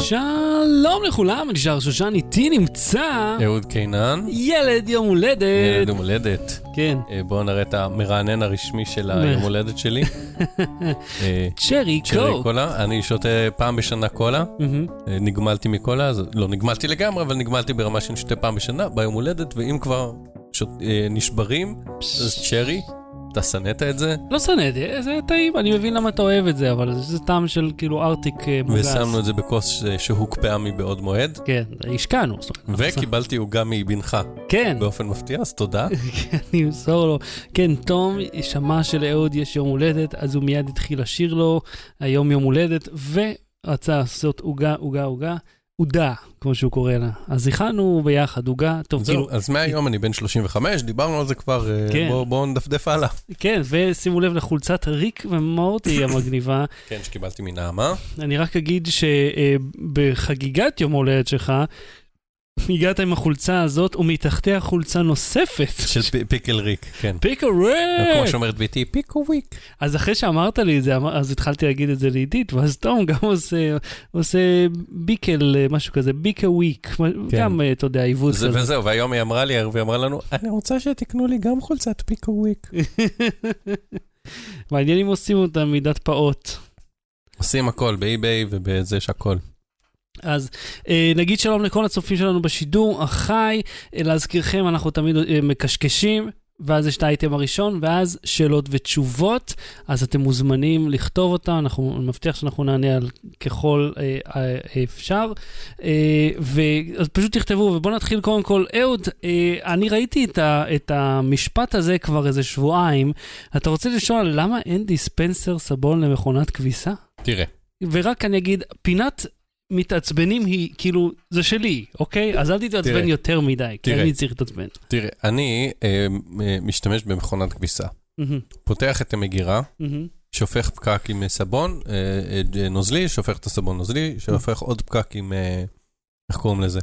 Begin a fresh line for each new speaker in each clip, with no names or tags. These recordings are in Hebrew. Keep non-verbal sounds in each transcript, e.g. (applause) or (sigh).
שלום לכולם, נשאר שושן איתי נמצא
אהוד קינן,
ילד יום הולדת.
ילד יום הולדת.
כן,
אה, בואו נראה את המרענן הרשמי של היום הולדת שלי. (laughs) אה,
צ'רי
צ'רי
קוק.
קולה, אני שותה פעם בשנה קולה. אה, נגמלתי מקולה, אז לא נגמלתי לגמרי, אבל נגמלתי ברמה שאני שותה פעם בשנה, ביום הולדת, ואם כבר נשברים, אז צ'רי, אתה שנאת את זה,
לא שנאתי, זה טעים, אני מבין למה אתה אוהב את זה, אבל זה טעם של כאילו ארטיק אה, מוגס.
ושמנו את זה בכוס אה, שהוקפאה מבעוד מועד,
כן, השקענו.
וקיבלתי עוגה מבנך
כן,
באופן מפתיע, אז תודה. (laughs)
אני אמסור לו. כן, תום שמע שלאהוד יש יום הולדת, אז הוא מיד התחיל לשיר לו היום יום הולדת, ורצה לעשות עוגה, עוגה, עוגה, עודה, כמו שהוא קורא לה. אז הכנו ביחד עוגה, טוב, כאילו,
זהו, אז מהיום אני בן 35, דיברנו על זה כבר, אה,
כן.
בואו בואו נדפדף הלאה.
כן, ושימו לב לחולצת ריק ומורטי (laughs) המגניבה.
כן, שקיבלתי מנעמה.
אני רק אגיד שבחגיגת יום הולדת שלך, הגעת עם החולצה הזאת, ומתחתיה חולצה נוספת.
של פ- פיקל ריק, כן. כמו
ריק!
שאומרת ביתי, פיקו וויק.
אז אחרי שאמרת לי את זה, אז התחלתי להגיד את זה לעידית, ואז תום גם עושה, עושה ביקל, משהו כזה, ביקה וויק,
כן.
גם, אה, אתה יודע, עיוות
זה-
כזה.
וזהו, והיום היא אמרה לי, היא אמרה לנו, אני רוצה שתקנו לי גם חולצת פיקו וויק. (laughs)
מעניין אם עושים אותה מידת פעוט.
עושים הכל, באי-ביי ובזה יש הכל.
אז אה, נגיד שלום לכל הצופים שלנו בשידור החי, אה, להזכירכם, אנחנו תמיד אה, מקשקשים, ואז יש את האייטם הראשון, ואז שאלות ותשובות, אז אתם מוזמנים לכתוב אותם, אנחנו אני מבטיח שאנחנו נענה על ככל אה, אה, אפשר. אה, ו- אז פשוט תכתבו, ובואו נתחיל קודם כל. אהוד, אה, אני ראיתי את, ה- את המשפט הזה כבר איזה שבועיים, אתה רוצה לשאול למה אין דיספנסר סבון למכונת כביסה?
תראה,
ורק אני אגיד, פינת מתעצבנים היא כאילו, זה שלי, אוקיי? אז אל תתעצבן
תראה.
יותר מדי, כי
תראה.
אני צריך להתעצבן.
תראה, אני אה, אה, משתמש במכונת כביסה.
מהמם,
פותח את המגירה,
מהמם,
שופך פקק עם סבון אה, אה, נוזלי, שופך את הסבון נוזלי, שופך עוד פקק עם, אה, איך קוראים לזה?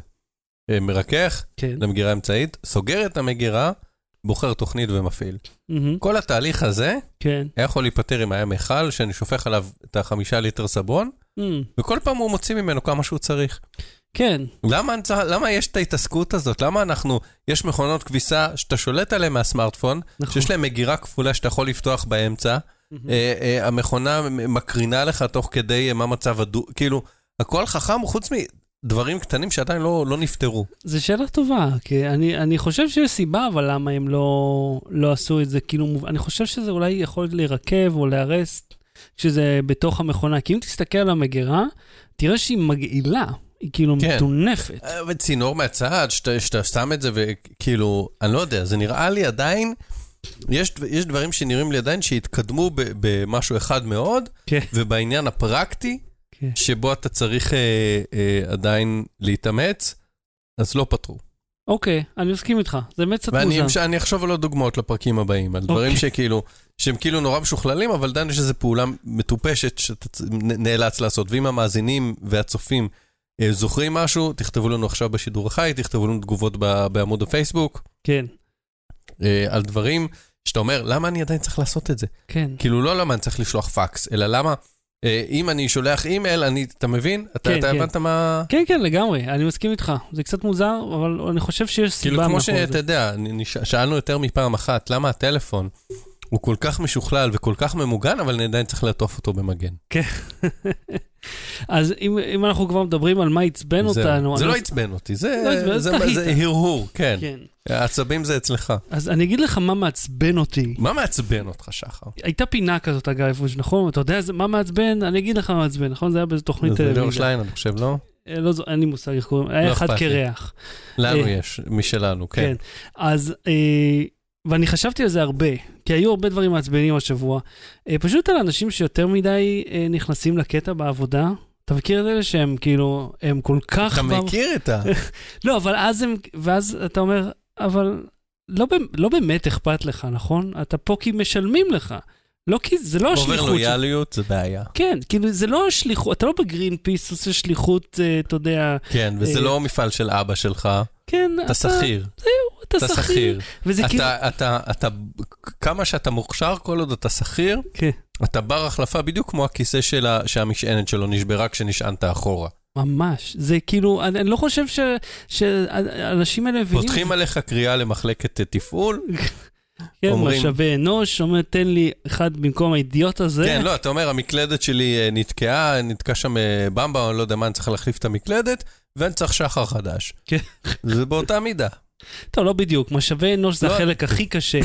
אה, מרכך,
כן.
למגירה אמצעית, סוגר את המגירה, בוחר תוכנית ומפעיל.
מהמם,
כל התהליך הזה
כן.
היה יכול להיפטר אם היה מכל שאני שופך עליו את החמישה ליטר סבון,
מהמם,
וכל פעם הוא מוציא ממנו כמה שהוא צריך.
כן,
למה, למה יש את ההתעסקות הזאת? למה אנחנו, יש מכונות כביסה שאתה שולט עליהן מהסמארטפון,
נכון.
שיש להן מגירה כפולה שאתה יכול לפתוח באמצע,
מהמם.
אה, אה, המכונה מקרינה לך תוך כדי אה, מה מצב הדו... כאילו, הכל חכם חוץ מדברים קטנים שעדיין לא, לא נפתרו.
זו שאלה טובה, כי אני, אני חושב שיש סיבה, אבל למה הם לא, לא עשו את זה, כאילו, אני חושב שזה אולי יכול להירקב או להיהרס כשזה בתוך המכונה, כי אם תסתכל על המגירה, תראה שהיא מגעילה, היא כאילו
כן.
מטונפת.
אה, וצינור מהצד, שאתה, שם את זה וכאילו, אני לא יודע, זה נראה לי עדיין, יש, יש דברים שנראים לי עדיין שהתקדמו ב, במשהו אחד מאוד,
כן.
ובעניין הפרקטי,
כן.
שבו אתה צריך אה, אה, עדיין להתאמץ, אז לא פתרו.
אוקיי, אני מסכים איתך, זה באמת קצת
ואני
מוזר.
אמש- אני אחשוב על עוד דוגמאות לפרקים הבאים, על דברים
אוקיי.
שכאילו, שהם כאילו נורא משוכללים, אבל עדיין יש איזו פעולה מטופשת שאתה נאלץ לעשות. ואם המאזינים והצופים אה, זוכרים משהו, תכתבו לנו עכשיו בשידור החי, תכתבו לנו תגובות ב- בעמוד הפייסבוק,
כן,
אה, על דברים שאתה אומר, למה אני עדיין צריך לעשות את זה?
כן.
כאילו, לא למה אני צריך לשלוח פקס, אלא למה, אם אני שולח אימייל, אני, אתה מבין? אתה
כן,
אתה
כן.
הבנת מה...
כן, כן, לגמרי, אני מסכים איתך. זה קצת מוזר, אבל אני חושב שיש סיבה
כאילו, כמו שאתה. יודע, שאלנו יותר מפעם אחת, למה הטלפון הוא כל כך משוכלל וכל כך ממוגן, אבל אני עדיין צריך לעטוף אותו במגן.
אז אם, אם אנחנו כבר מדברים על מה עצבן. אותנו...
זה
אני
לא עצבן אותי, זה
לא עצבן,
זה-
תהית.
זה הרהור, כן.
כן.
העצבים זה אצלך.
אז אני אגיד לך מה מעצבן אותי.
מה מעצבן אותך, שחר?
הייתה פינה כזאת, אגב, נכון? אתה יודע זה- מה מעצבן? אני אגיד לך מה מעצבן, נכון? זה היה באיזו תוכנית
זה ליאור
טלוויזיה.
שליין, אני חושב, לא?
אה, לא זו- אין לי מושג איך קוראים, היה
לא
אחד. קרח.
לנו
אה,
יש, משלנו, כן.
כן. אז, אה, ואני חשבתי על זה הרבה, כי היו הרבה דברים מעצבנים השבוע. אה, פשוט על אנשים שיותר מדי אה, נכנסים לקטע בעבודה. אתה מכיר את אלה שהם כאילו, הם כל כך...
אתה
כבר-
מכיר את ה... (laughs)
לא, אבל אז הם, ואז אתה אומר, אבל לא, לא באמת אכפת לך, נכון? אתה פה כי משלמים לך. לא כי, זה לא השליחות. של-
לויאליות זה בעיה.
כן, כאילו זה לא השליחות, אתה לא בגרין פיס עושה שליחות, אה, אתה יודע,
כן, וזה
אה,
לא מפעל של אבא שלך,
כן,
אתה שכיר.
אתה
אתה
שכיר. וזה כאילו,
אתה, אתה, אתה, כמה שאתה מוכשר כל עוד אתה שכיר,
כן,
אתה בר החלפה בדיוק כמו הכיסא של ה- שהמשענת שלו נשברה כשנשענת אחורה.
ממש. זה כאילו, אני, אני לא חושב שהאנשים האלה מבינים...
פותחים עליך קריאה למחלקת אה, תפעול. (laughs)
כן,
אומרים-
משאבי אנוש, אומר, תן לי אחד במקום האידיוט הזה.
כן, לא, אתה אומר, המקלדת שלי אה, נתקעה, נתקע שם אה, במבה, אני לא יודע מה, אני צריך להחליף את המקלדת, ואני צריך שחר חדש.
כן.
זה באותה מידה.
טוב, לא בדיוק, משאבי אנוש זה
לא.
החלק הכי קשה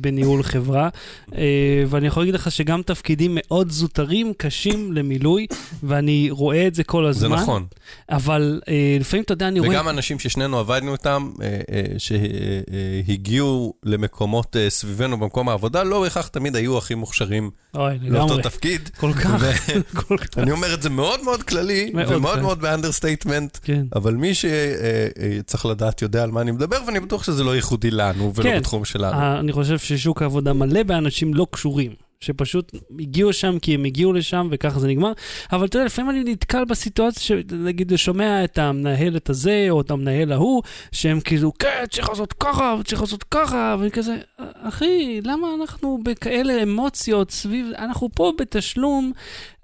בניהול חברה, אה, ואני יכול להגיד לך שגם תפקידים מאוד זוטרים קשים למילוי, ואני רואה את זה כל
זה
הזמן.
נכון.
אבל אה, לפעמים, אתה יודע, אני רואה...
וגם אנשים ששנינו עבדנו איתם, אה, שהגיעו למקומות סביבנו במקום העבודה, לא בהכרח תמיד היו הכי מוכשרים לאותו
לגמרי.
תפקיד.
כל כך, (laughs) כל כך.
אני אומר את זה מאוד מאוד כללי,
מאוד
ומאוד
כללי.
מאוד ב understatement,
כן.
אבל מי שצריך לדעת יודע על מה אני מדבר, ואני בטוח שזה לא ייחודי לנו ולא
כן.
בתחום שלנו.
אה, אני חושב ששוק העבודה מלא באנשים לא קשורים. שפשוט הגיעו לשם כי הם הגיעו לשם וככה זה נגמר. אבל אתה יודע, לפעמים אני נתקל בסיטואציה שנגיד שומע את המנהלת הזה או את המנהל ההוא, שהם כאילו, כן, צריך לעשות ככה וצריך לעשות ככה, ואני כזה, אחי, למה אנחנו בכאלה אמוציות סביב, אנחנו פה בתשלום,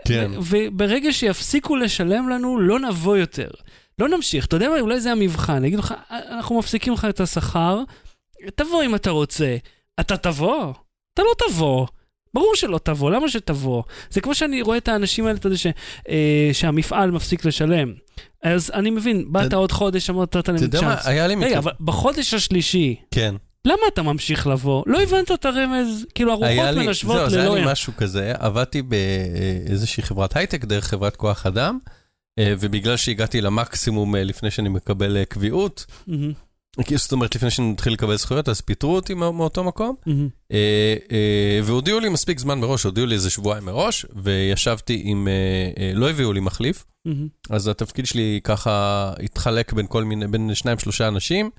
כן.
וברגע שיפסיקו לשלם לנו, לא נבוא יותר. לא נמשיך, אתה יודע מה, אולי זה המבחן, יגידו לך, אנחנו מפסיקים לך את השכר, תבוא אם אתה רוצה. אתה תבוא? אתה לא תבוא. ברור שלא תבוא, למה שתבוא? זה כמו שאני רואה את האנשים האלה, אתה יודע, ש, אה, שהמפעל מפסיק לשלם. אז אני מבין, באת
אתה-
עוד חודש, אמרת, נתת
אתה
להם
יודע מה,
צ'אנס.
היה לי
רגע,
מקרה.
אבל בחודש השלישי,
כן.
למה אתה ממשיך לבוא? לא הבנת את הרמז? כאילו, הרוחות מנשבות
זהו, זה היה
ללא...
לי משהו כזה, עבדתי באיזושהי חברת הייטק דרך חברת כוח אדם, אה, ובגלל שהגעתי למקסימום אה, לפני שאני מקבל אה, קביעות, כאילו, זאת אומרת, לפני שאני מתחיל לקבל זכויות, אז פיטרו אותי מא- מאותו מקום. אה, אה, והודיעו לי מספיק זמן מראש, הודיעו לי איזה שבועיים מראש, וישבתי עם, אה, אה, לא הביאו לי מחליף,
מהמם.
אז התפקיד שלי ככה התחלק בין כל מיני, בין שניים שלושה אנשים.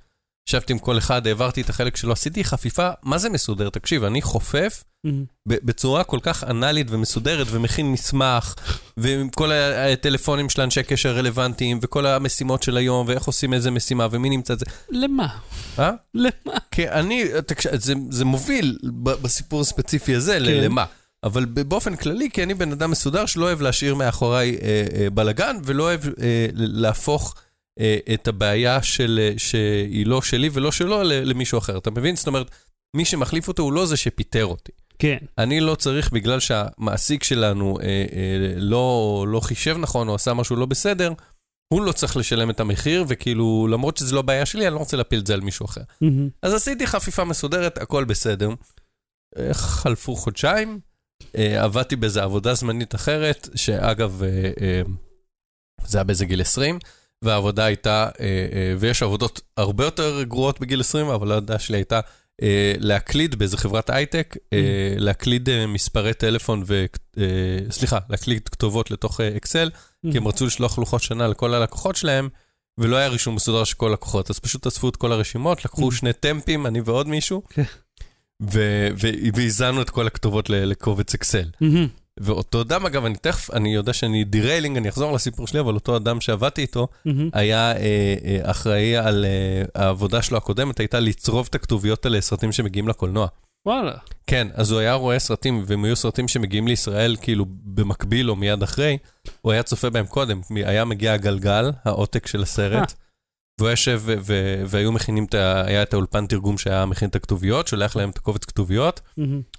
ישבתי עם כל אחד, העברתי את החלק שלו, עשיתי חפיפה, מה זה מסודר? תקשיב, אני חופף בצורה כל כך אנאלית ומסודרת, ומכין מסמך, ועם כל הטלפונים של אנשי קשר רלוונטיים, וכל המשימות של היום, ואיך עושים איזה משימה, ומי נמצא את זה.
למה?
אה?
למה?
כי אני, תקשיב, זה, זה מוביל בסיפור הספציפי הזה
כן.
ל- למה. אבל באופן כללי, כי אני בן אדם מסודר שלא אוהב להשאיר מאחוריי אה, אה, בלאגן, ולא אוהב אה, להפוך את הבעיה של, אה, שהיא לא שלי ולא שלו למישהו אחר. אתה מבין? זאת אומרת, מי שמחליף אותו הוא לא זה שפיטר אותי.
כן.
אני לא צריך, בגלל שהמעסיק שלנו אה, אה, לא, לא חישב נכון או עשה משהו לא בסדר, הוא לא צריך לשלם את המחיר, וכאילו, למרות שזו לא בעיה שלי, אני לא רוצה להפיל את זה על מישהו אחר.
מהמם.
אז עשיתי חפיפה מסודרת, הכל בסדר. אה, חלפו חודשיים, אה, עבדתי באיזו עבודה זמנית אחרת, שאגב, אה, אה, זה היה באיזה גיל 20, והעבודה הייתה, אה, אה, ויש עבודות הרבה יותר גרועות בגיל 20, אבל העבודה שלי הייתה אה, להקליד באיזה חברת הייטק, אה, להקליד מספרי טלפון ו... סליחה, להקליד כתובות לתוך Excel, כי הם רצו לשלוח לוחות שנה לכל הלקוחות שלהם, ולא היה רישום מסודר של כל לקוחות, אז פשוט אספו את כל הרשימות, לקחו
Mm.
שני טמפים, אני ועוד מישהו,
כן.
והזנו את כל הכתובות לקובץ
Excel.
ואותו אדם, אגב, אני תכף, אני יודע שאני derailing, אני אחזור לסיפור שלי, אבל אותו אדם שעבדתי איתו,
מהמם.
היה אה, אה, אחראי על אה, העבודה שלו הקודמת, הייתה לצרוב את הכתוביות האלה לסרטים שמגיעים לקולנוע.
וואלה.
כן, אז הוא היה רואה סרטים, והם היו סרטים שמגיעים לישראל כאילו במקביל או מיד אחרי, הוא היה צופה בהם קודם, היה מגיע הגלגל, העותק של הסרט, והוא יושב והיו מכינים את. היה את האולפן תרגום שהיה מכין את הכתוביות, שולח להם את הקובץ כתוביות.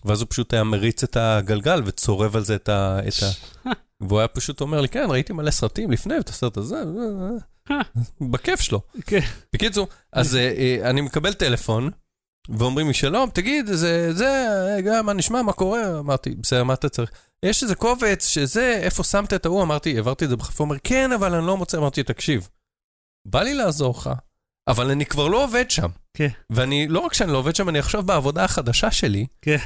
ואז הוא פשוט היה מריץ את הגלגל וצורב על זה את ה... את ה... (laughs) והוא היה פשוט אומר לי, כן, ראיתי מלא סרטים לפני את הסרט הזה, זה- (laughs) זה- בכיף שלו.
כן.
בקיצור, אז אה, אה, אני מקבל טלפון, ואומרים לי, שלום, תגיד, זה, זה, מה נשמע, מה קורה? אמרתי, בסדר, מה אתה צריך? יש איזה קובץ שזה, איפה שמת את ההוא? אמרתי, העברתי את זה בחפה, הוא אומר, כן, אבל אני לא מוצא, אמרתי, תקשיב, בא לי לעזור לך, אבל אני כבר לא עובד שם.
כן.
ואני, לא רק שאני לא עובד שם, אני עכשיו בעבודה החדשה שלי.
כן.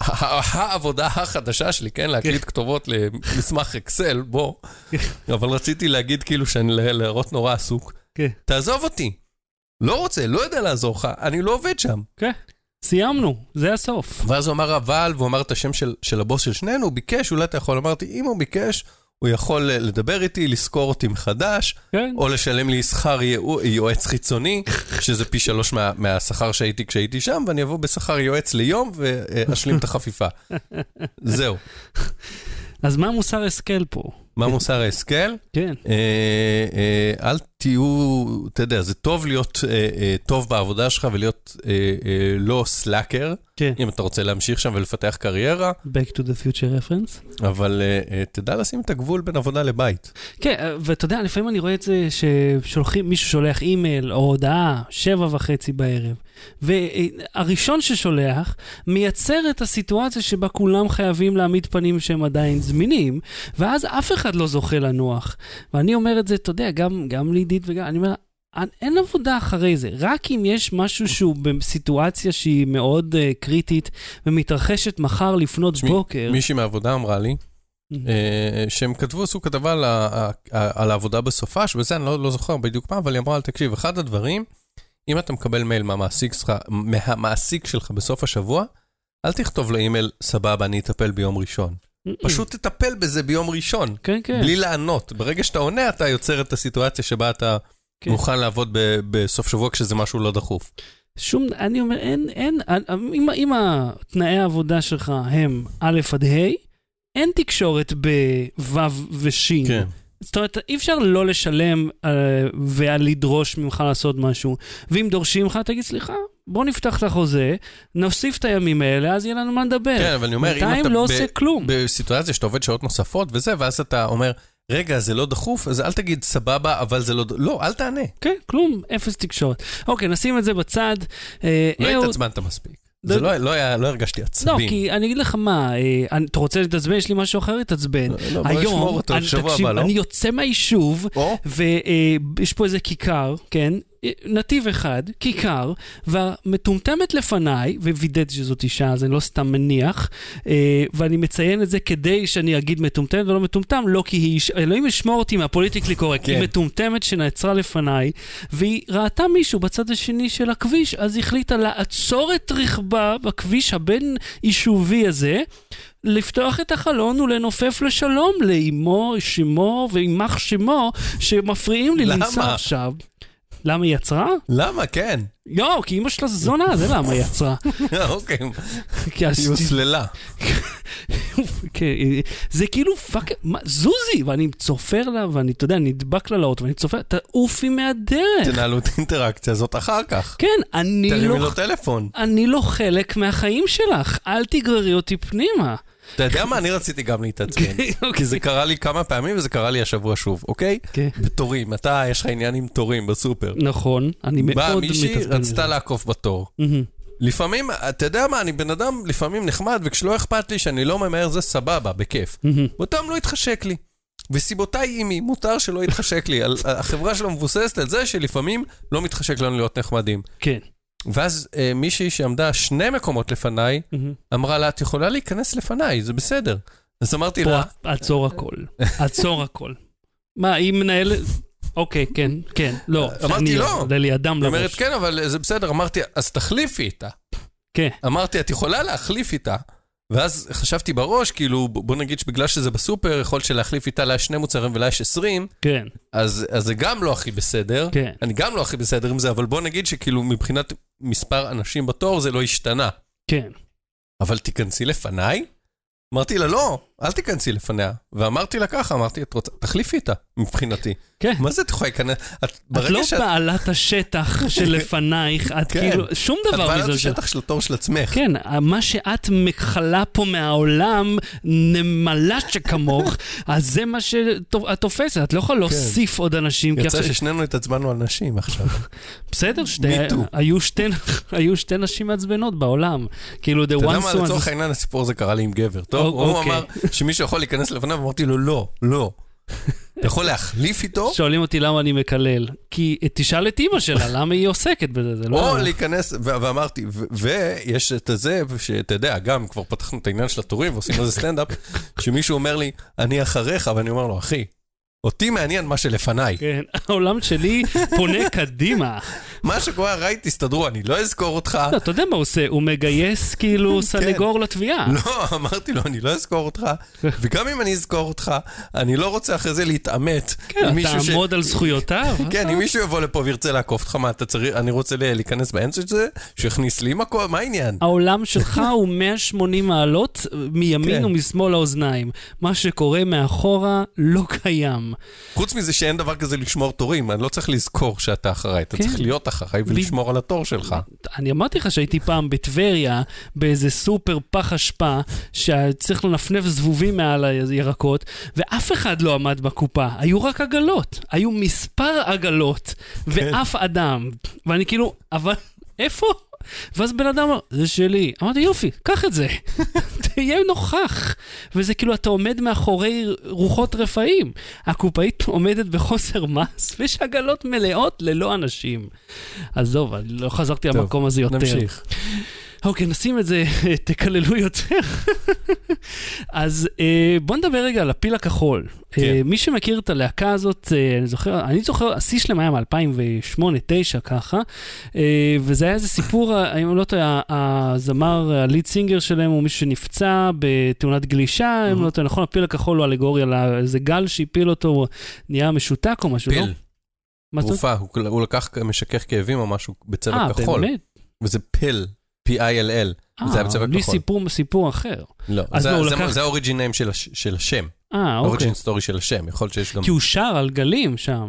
(laughs)
העבודה החדשה שלי, כן, להקליט כתובות למסמך אקסל, בוא. אבל רציתי להגיד כאילו שאני להראות נורא עסוק.
כן.
תעזוב אותי. לא רוצה, לא יודע לעזור לך, אני לא עובד שם.
סיימנו, זה הסוף.
ואז הוא אמר אבל, והוא אמר את השם של, של הבוס של שנינו, הוא ביקש, אולי אתה יכול, אמרתי, אם הוא ביקש, הוא יכול לדבר איתי, לשכור אותי מחדש,
כן.
או לשלם לי שכר יועץ חיצוני, שזה פי שלוש מה, מהשכר שהייתי כשהייתי שם, ואני אבוא בשכר יועץ ליום ואשלים את החפיפה. (laughs) זהו.
אז מה מוסר השכל פה?
מה מוסר ההשכל?
כן.
אה, אה, אל תהיו, אתה יודע, זה טוב להיות אה, אה, טוב בעבודה שלך ולהיות אה, אה, לא סלאקר,
כן.
אם אתה רוצה להמשיך שם ולפתח קריירה,
Back to the future reference.
אבל אה, אה, תדע לשים את הגבול בין עבודה לבית.
כן, אה, ואתה יודע, לפעמים אני רואה את זה ששולחים, מישהו שולח אימייל או הודעה, שבע וחצי בערב, והראשון ששולח מייצר את הסיטואציה שבה כולם חייבים להעמיד פנים שהם עדיין זמינים, ואז אף אחד לא זוכה לנוח. ואני אומר את זה, אתה יודע, גם, גם לעידית וגם, אני אומר, אין- עבודה אחרי זה, רק אם יש משהו שהוא בסיטואציה שהיא מאוד uh, קריטית ומתרחשת מחר לפנות
תשמעי,
בוקר.
מישהי מהעבודה אמרה לי, אה, שהם כתבו, עשו כתבה על, ה- על העבודה בסופש, וזה אני לא, לא זוכר בדיוק מה, אבל היא אמרה, תקשיב, אחד הדברים, אם אתה מקבל מייל מהמעסיק שלך, מהמעסיק שלך בסוף השבוע, אל תכתוב לו אימייל, סבבה, אני אטפל ביום ראשון. פשוט תטפל בזה ביום ראשון,
כן, כן.
בלי לענות. ברגע שאתה עונה, אתה יוצר את הסיטואציה שבה אתה
כן.
מוכן לעבוד ב- בסוף שבוע כשזה משהו לא דחוף.
שום, אני אומר, אין, אין, אם, אם התנאי העבודה שלך הם א' עד ה', אין תקשורת בו' וש'.
כן.
זאת אומרת, אי אפשר לא לשלם אה, ולדרוש ממך לעשות משהו. ואם דורשים לך, תגיד, סליחה, בוא נפתח את החוזה, נוסיף את הימים האלה, אז יהיה לנו מה לדבר.
כן, אבל אני אומר, אם אתה...
בינתיים לא
ב-
עושה כלום.
בסיטואציה שאתה עובד שעות נוספות וזה, ואז אתה אומר, רגע, זה לא דחוף, אז אל תגיד סבבה, אבל זה לא... ד-" לא, אל תענה.
כן, כלום, אפס תקשורת. אוקיי, נשים את זה בצד. אה,
לא התעצבנת מספיק.
לא-
זה לא, לא, היה, לא הרגשתי
לא,
עצבים.
כי אני אגיד לך מה, אה, אתה רוצה להתעצבן? יש לי משהו אחר להתעצבן.
לא, בוא נשמור
היום,
אותו לשבוע הבא, לא?
אני יוצא מהיישוב, ויש פה איזה כיכר, כן? נתיב אחד, כיכר, והמטומטמת לפניי, ווידאתי שזאת אישה, אז אני לא סתם מניח, אה, ואני מציין את זה כדי שאני אגיד מטומטמת ולא מטומטם, לא כי היא אלוהים ישמור אותי מהפוליטיקלי קורקט,
כן.
היא מטומטמת שנעצרה לפניי, והיא ראתה מישהו בצד השני של הכביש, אז היא החליטה לעצור את רכבה בכביש הבין-יישובי הזה. לפתוח את החלון ולנופף לשלום לאמו, שמו ואימך שמו שמפריעים לי? לנסוע עכשיו. למה היא עצרה?
למה? כן.
לא, כי אימא שלה זונה, זה למה היא עצרה.
אוקיי,
כי
היא הוסללה.
כן, זה כאילו fuck, זוזי, ואני צופר לה, ואני, אתה יודע, נדבק לה לאוטו, ואני צופר, תעופי מהדרך.
תנהלו את האינטראקציה הזאת אחר כך.
כן, אני
תרימי
לא...
לו טלפון.
אני לא חלק מהחיים שלך, אל תגררי אותי פנימה.
אתה יודע מה? אני רציתי גם להתעצבן. (laughs)
אוקיי.
כי זה קרה לי כמה פעמים וזה קרה לי השבוע שוב, אוקיי?
כן.
בתורים. אתה, יש לך עניין עם תורים בסופר.
נכון, אני מאוד
באה
מתעצבן.
מישהי,
מזה.
רצתה לעקוף בתור. לפעמים, אתה יודע מה, אני בן אדם לפעמים נחמד, וכשלא אכפת לי שאני לא ממהר זה סבבה, בכיף. ואותם לא התחשק לי. וסיבותיי עימי, מותר שלא יתחשק לי. החברה שלו מבוססת על זה שלפעמים לא מתחשק לנו להיות נחמדים.
כן.
ואז אה, מישהי שעמדה שני מקומות לפניי,
מהמם.
אמרה לה, את יכולה להיכנס לפניי, זה בסדר. אז אמרתי
פה,
לה,
עצור הכל. עצור הכל. מה, היא מנהלת... אוקיי, כן, כן, לא.
אמרתי לא.
עולה לי אדם
היא אומרת,
לראש.
כן, אבל זה בסדר. אמרתי, אז תחליפי איתה.
כן.
אמרתי, את יכולה להחליף איתה. ואז חשבתי בראש, כאילו, בוא נגיד שבגלל שזה בסופר, יכול שלהחליף איתה לה שני מוצרים ולה יש 20,
כן,
אז, אז זה גם לא הכי בסדר.
כן.
אני גם לא הכי בסדר עם זה, אבל בוא נגיד שכאילו מבחינת מספר אנשים בתור זה לא השתנה.
כן.
אבל תיכנסי לפניי? אמרתי לה, לא, אל תיכנסי לפניה. ואמרתי לה ככה, אמרתי, את רוצה, תחליפי איתה, מבחינתי.
כן.
מה זה את יכולה להיכנס? את,
את לא
שאת,
בעלת השטח (laughs) שלפנייך, את
כן.
כאילו, שום
את
דבר
בעלת
מזה.
השטח של התור של עצמך.
כן, מה שאת מכלה פה מהעולם, נמלה שכמוך, (laughs) אז זה מה שאת תופסת, את לא יכולה להוסיף עוד אנשים.
כן. יצא ששנינו התעצבנו על נשים עכשיו. (laughs)
בסדר, שתי-. היו שתי- היו שתי נשים מעצבנות בעולם. כאילו, the
אתה יודע
one
מה,
one...
לצורך העניין הסיפור הזה קרה לי עם גבר. טוב,
או-
הוא
אוקיי.
אמר שמישהו יכול להיכנס לפניו, אמרתי לו, לא, לא. אתה יכול להחליף איתו,
שואלים אותי למה אני מקלל. כי תשאל את אימא שלה, (laughs) למה היא עוסקת בזה, זה
או
לא...
להיכנס, ו- ואמרתי, ויש את הזה, שאתה יודע, גם כבר פתחנו את העניין של התורים ועושים איזה סטנדאפ, (laughs) שמישהו אומר לי, אני אחריך, ואני אומר לו, אחי, אותי מעניין מה שלפניי.
כן, העולם שלי פונה (laughs) קדימה.
מה שקורה, ראיתי, תסתדרו, אני לא אזכור אותך.
לא, אתה יודע מה הוא עושה, הוא מגייס כאילו סנגור לתביעה.
לא, אמרתי לו, אני לא אזכור אותך, וגם אם אני אזכור אותך, אני לא רוצה אחרי זה להתעמת עם
כן,
מישהו ש...
תעמוד על זכויותיו. (laughs)
כן, אם מישהו יבוא לפה וירצה לעקוף אותך, מה אתה צריך, אני רוצה להיכנס באמצע של זה, שיכניס לי מקום, מה העניין?
העולם שלך (laughs) הוא 180 מעלות מימין
כן.
ומשמאל האוזניים. מה שקורה מאחורה לא קיים.
חוץ מזה שאין דבר כזה לשמור תורים, אני לא צריך לזכור שאתה אחריי, אתה
כן.
צריך להיות אחריי ולשמור על התור שלך.
אני אמרתי לך שהייתי פעם בטבריה, באיזה סופר פח אשפה, שצריך לנפנף זבובים מעל הירקות, ואף אחד לא עמד בקופה. היו רק עגלות. היו מספר עגלות, ואף אדם. ואני כאילו, אבל איפה? ואז בן אדם אמר, זה שלי. אמרתי, יופי, קח את זה. (laughs) תהיה נוכח. וזה כאילו, אתה עומד מאחורי רוחות רפאים. הקופאית עומדת בחוסר מס, ויש עגלות מלאות ללא אנשים. עזוב, אני לא חזרתי
טוב,
למקום הזה יותר.
נמשיך.
אוקיי, נשים את זה, (laughs) תקללו יותר. (laughs) אז אה, בוא נדבר רגע על הפיל הכחול.
כן.
אה, מי שמכיר את הלהקה הזאת, אה, אני זוכר, אני זוכר, השיא שלהם היה מ-2008-2009 ככה, אה, וזה היה איזה סיפור, (laughs) אה, אני לא טועה, הזמר, ה lead singer שלהם הוא מישהו שנפצע בתאונת גלישה, אם
Mhm.
לא טועה, נכון, הפיל הכחול הוא אלגוריה לאיזה גל שהפיל אותו, הוא נהיה משותק או משהו, לא?
פיל,
זאת אומרת?
תרופה, הוא- הוא לקח משכך כאבים או משהו בצבע
אה,
כחול,
באמת?
וזה pill, P-I-L-L, זה היה בצבע
לי
כחול.
סיפור סיפור אחר.
לא, זה- ה origin name של הש- של השם,
אה, אוקיי.
ה origin story של השם, יכול להיות שיש גם...
כי הוא שר על גלים שם.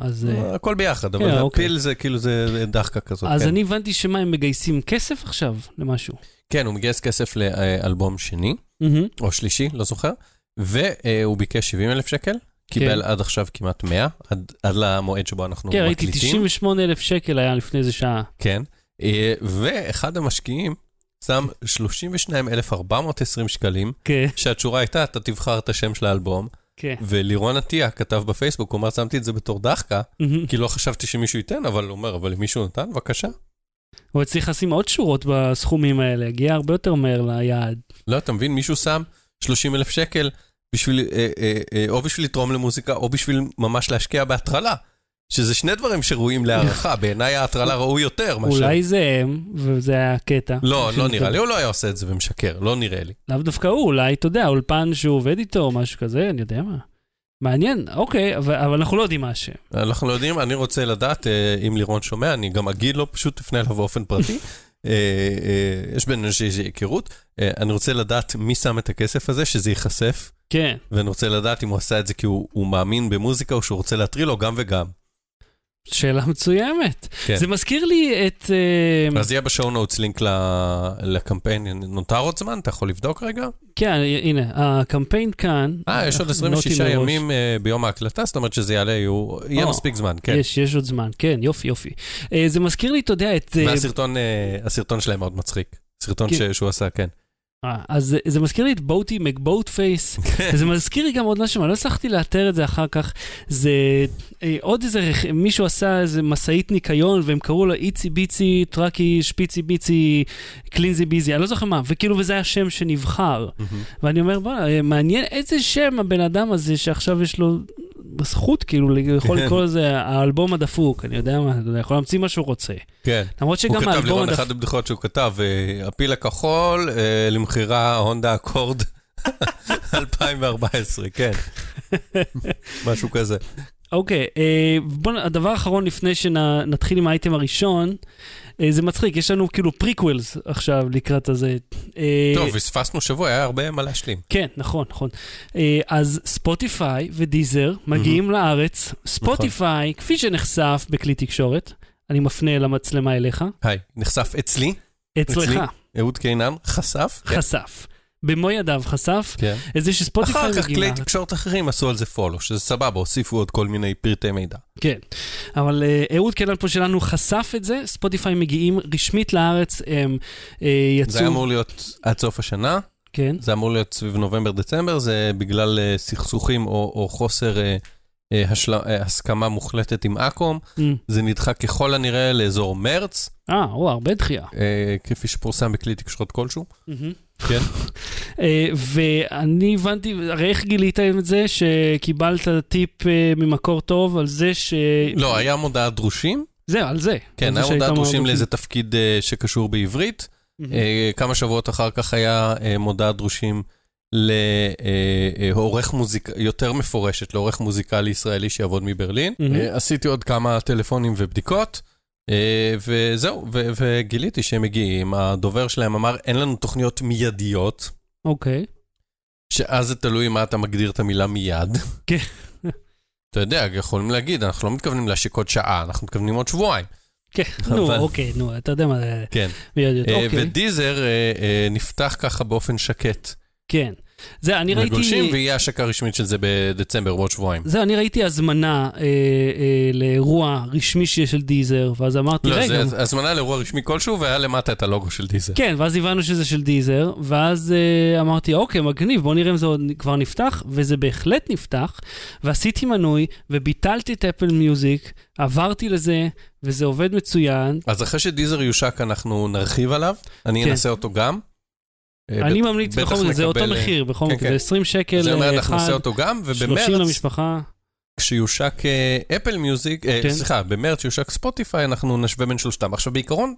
אז, אה,
הכל ביחד,
כן,
אבל
אוקיי.
זה כאילו זה דחקה כזאת.
אז
כן.
אני הבנתי שמה, הם מגייסים כסף עכשיו למשהו.
כן, הוא מגייס כסף לאלבום שני, או שלישי, לא זוכר, והוא ביקש 70 אלף שקל, קיבל עד עכשיו כמעט 100, עד עד למועד שבו אנחנו
כן, ראיתי
מקליטים.
98 אלף שקל היה לפני איזה שעה.
כן, אה, ואחד המשקיעים שם 32,420 שקלים,
כן,
שהתשורה הייתה, אתה תבחר את השם של האלבום,
כן.
ולירון עטיה כתב בפייסבוק, הוא אמר, שמתי את זה בתור דחקה,
מהמם.
כי לא חשבתי שמישהו ייתן, אבל הוא אומר, אבל אם מישהו נתן, בבקשה.
הוא הצליח לשים עוד שורות בסכומים האלה, הגיע הרבה יותר מהר ליעד.
לא, אתה מבין, מישהו שם 30 אלף שקל בשביל, אה, אה, אה, או בשביל לתרום למוזיקה, או בשביל ממש להשקיע בהטרלה. שזה שני דברים שראויים להערכה, (laughs) בעיניי ההטרלה ראוי יותר מאשר...
אולי זה הם, וזה הקטע.
לא, לא נראה לי, (laughs) הוא לא היה עושה את זה ומשקר, לא נראה לי.
לאו דווקא הוא, אולי, אתה יודע, אולפן שהוא עובד איתו משהו כזה, אני יודע מה. מעניין, אוקיי, אבל, אבל אנחנו לא יודעים מה השם.
אנחנו לא יודעים, אני רוצה לדעת, אה, אם לירון שומע, אני גם אגיד לו, פשוט תפנה אליו באופן פרטי. (laughs) אה, אה, יש בינינו איזושהי היכרות. אני רוצה לדעת מי שם את הכסף הזה, שזה ייחשף,
כן,
ואני רוצה לדעת אם הוא עשה את זה כי הוא הוא מאמין במוזיקה או שהוא רוצה להטריל, או גם וגם.
שאלה מצוימת.
כן.
זה מזכיר לי את... אה,
אז יהיה ב show notes לינק לקמפיין, נותר עוד זמן? אתה יכול לבדוק רגע?
כן, הנה, הקמפיין כאן.
אה, יש עוד
נוטי
26
מראש.
ימים אה, ביום ההקלטה, זאת אומרת שזה יעלה, יהיה מספיק זמן, כן.
יש, יש עוד זמן, כן, יופי, יופי. אה, זה מזכיר לי, אתה יודע, את...
והסרטון הסרטון שלהם מאוד מצחיק. סרטון
כן.
שהוא עשה, כן.
אה, אז זה- זה מזכיר לי את בוטי מקבוט פייס, (laughs) וזה מזכיר לי גם עוד משהו, אני לא הצלחתי לאתר את זה אחר כך. זה אה, עוד איזה, מישהו עשה איזה משאית ניקיון, והם קראו לו איצי ביצי, טראקי, שפיצי ביצי, קלינזי ביזי, אני לא זוכר מה, וכאילו, וזה השם שנבחר.
מהמם.
ואני אומר, בוא'נה, מעניין איזה שם הבן אדם הזה שעכשיו יש לו זכות, כאילו, יכול
כן.
לקרוא לזה האלבום הדפוק, אני יודע מה, אתה יכול להמציא מה שהוא רוצה.
כן.
למרות
הוא
שגם
כתב,
האלבום הדפוק...
אחת הבדיחות שהוא כתב, אה, הפיל הכחול אה, למכירה הונדה אקורד (laughs) 2014, כן. (laughs) משהו כזה.
אוקיי, אה, בוא, הדבר האחרון לפני שנתחיל עם האייטם הראשון, אה, זה מצחיק, יש לנו כאילו prequels עכשיו לקראת הזה. אה,
טוב, פספסנו שבוע, היה הרבה מה להשלים.
כן, נכון, נכון. אה, אז Spotify ו Deezer מגיעים לארץ. Spotify, כפי שנחשף בכלי תקשורת, אני מפנה למצלמה אליך,
היי, נחשף אצלי,
אצלך,
אצלי? אהוד קינן, חשף. כן.
חשף. במו ידיו חשף
כן.
את זה שספוטיפיי
אחר כך כלי. תקשורת אחרים עשו על זה פולו, שזה סבבה, הוסיפו עוד כל מיני פרטי מידע.
כן, אבל אה, אהוד קלן פה שלנו חשף את זה, ספוטיפיי מגיעים רשמית לארץ, הם אה, יצאו...
זה אמור להיות עד סוף השנה,
כן,
זה אמור להיות סביב נובמבר-דצמבר, זה בגלל אה, סכסוכים או, או חוסר אה, אה, השל... אה, הסכמה מוחלטת עם אקו"ם.
אמ,
זה נדחה ככל הנראה לאזור מרץ,
אה, או, הרבה דחייה.
אה, כפי שפורסם בכלי תקשורת כלשהו. כן.
אה, ואני הבנתי, הרי איך גילית את זה שקיבלת טיפ אה, ממקור טוב על זה ש...
לא, היה מודעת דרושים,
זהו, על זה.
כן, היה מודעת דרושים לאיזה תפקיד אה, שקשור בעברית. כמה שבועות אחר כך היה מודעת דרושים לעורך מוזיקה, יותר מפורשת, לעורך מוזיקלי ישראלי שיעבוד מברלין. עשיתי עוד כמה טלפונים ובדיקות, וזהו, ו- וגיליתי שהם מגיעים. הדובר שלהם אמר, אין לנו תוכניות מיידיות,
אוקיי.
שאז זה תלוי מה אתה מגדיר את המילה מיד.
כן.
אתה יודע, יכולים להגיד, אנחנו לא מתכוונים להשיק עוד שעה, אנחנו מתכוונים עוד שבועיים.
כן, נו, אוקיי, נו, אתה יודע מה זה
כן. אה,
אוקיי,
ודיזר אה, אה, נפתח ככה באופן שקט.
כן. זה, אני ראיתי...
ויהיה השקה רשמית של זה בדצמבר, בעוד שבועיים.
זה, אני ראיתי הזמנה אה, אה, לאירוע רשמי שיש של דיזר, ואז אמרתי,
לא,
רגע,
זה הזמנה לאירוע רשמי כלשהו, והיה למטה את הלוגו של דיזר.
כן, ואז הבנו שזה של דיזר, ואז אה, אמרתי, אוקיי, מגניב, בוא נראה אם זה עוד כבר נפתח, וזה בהחלט נפתח, ועשיתי מנוי, וביטלתי את אפל מיוזיק, עברתי לזה, וזה עובד מצוין.
אז אחרי שדיזר יושק, אנחנו נרחיב עליו, אני
כן.
אנסה אותו גם. אה,
אני ממליץ בכל מקרה, זה אותו
אה,
מחיר, בכל
כן,
מקרה,
כן.
זה 20 שקל
זה אומר,
אה,
אנחנו נעשה אותו גם,
30
ובמרץ,
למשפחה.
כשיושק אפל מיוזיק,
כן.
סליחה, במרץ שיושק ספוטיפיי, אנחנו נשווה בין שלושתם. עכשיו, בעיקרון,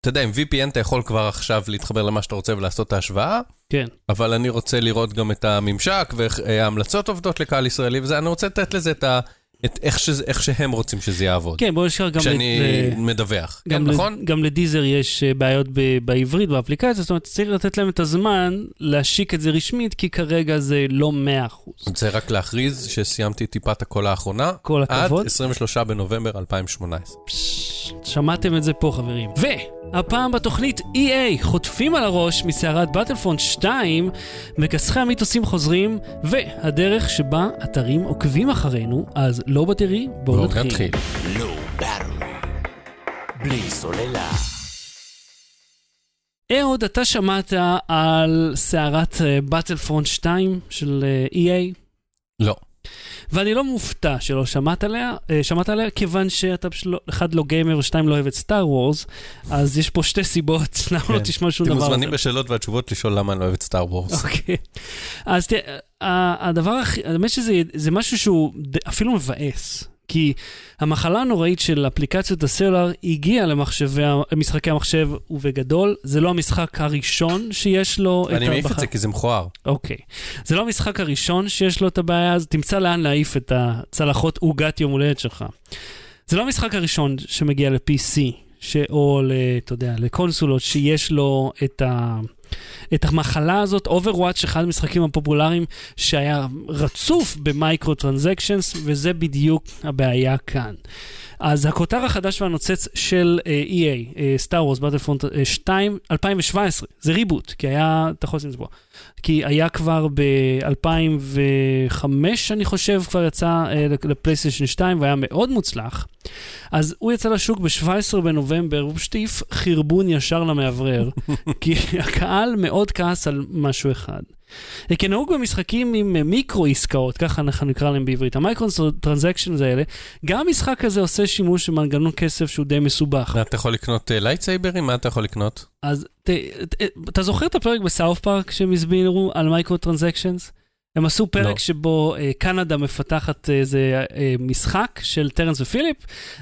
אתה יודע, עם VPN אתה יכול כבר עכשיו להתחבר למה שאתה רוצה ולעשות את ההשוואה,
כן.
אבל אני רוצה לראות גם את הממשק ואיך ההמלצות עובדות לקהל ישראלי, וזה, אני רוצה לתת לזה את ה... את איך, שזה, איך שהם רוצים שזה יעבוד.
כן, בוא נשאר גם...
כשאני
ל-
מדווח.
גם,
כן, נכון?
גם לדיזר יש אה, בעיות ב- בעברית, באפליקציה, זאת אומרת, צריך לתת להם את הזמן להשיק את זה רשמית, כי כרגע זה לא 100%.
אני רוצה רק להכריז שסיימתי טיפת הקול האחרונה,
כל
עד
הכבוד.
23 בנובמבר 2018.
פש, שמעתם את זה פה, חברים. והפעם בתוכנית EA חוטפים על הראש מסערת באטלפונט 2, מכסחי המיתוסים חוזרים, והדרך שבה אתרים עוקבים אחרינו, אז לא בטרי, בואו
בואו
נתחיל.
נתחיל.
לא. בלי סוללה.
אהוד, אתה שמעת על סערת באטלפרונט 2 של אה, EA?
לא.
ואני לא מופתע שלא שמעת עליה, אה, שמעת עליה כיוון שאתה פשוט לא, אחד לא גיימר ושתיים לא אוהב את סטאר וורס, אז יש פה שתי סיבות (laughs) למה לא
כן.
תשמע שום
אתם
דבר.
מוזמנים בשאלות והתשובות לשאול למה אני לא אוהב את סטאר וורס.
אוקיי. אז תראה, הדבר הכי, האמת שזה זה משהו שהוא אפילו מבאס. כי המחלה הנוראית של אפליקציות הסלולר הגיעה למשחקי המחשב, ובגדול, זה לא המשחק הראשון שיש לו את
אני מעיף את זה כי זה מכוער.
אוקיי. זה לא המשחק הראשון שיש לו את הבעיה, אז תמצא לאן להעיף את הצלחות עוגת יום הולדת שלך. זה לא המשחק הראשון שמגיע ל-PC, ש... או. אתה יודע, לקונסולות, שיש לו את, ה... את המחלה הזאת. Overwatch, אחד המשחקים הפופולריים שהיה רצוף ב microtransactions, וזה בדיוק הבעיה כאן. אז הכותר החדש והנוצץ של uh, EA, Star Wars, Battlefront 2, 2017, זה reboot, כי היה, אתה יכול לשים את זה פה, כי היה כבר ב-2005, אני חושב, כבר יצא uh, ל PlayStation 2 והיה מאוד מוצלח. אז הוא יצא לשוק ב-17 בנובמבר, הוא פשוט העיף חרבון ישר למאוורר, (laughs) כי הקהל מאוד כעס על משהו אחד. כנהוג במשחקים עם אה, מיקרו עסקאות, ככה אנחנו נקרא להם בעברית, ה microtransactions האלה, גם המשחק הזה עושה שימוש במנגנון כסף שהוא די מסובך.
מה, אתה יכול לקנות לייטסייברים? מה אתה יכול לקנות?
אז ת, ת, אתה זוכר את הפרק ב South Park שהם הסבירו על microtransactions? הם עשו פרק
לא.
שבו אה, קנדה מפתחת איזה אה, משחק של טרנס ופיליפ,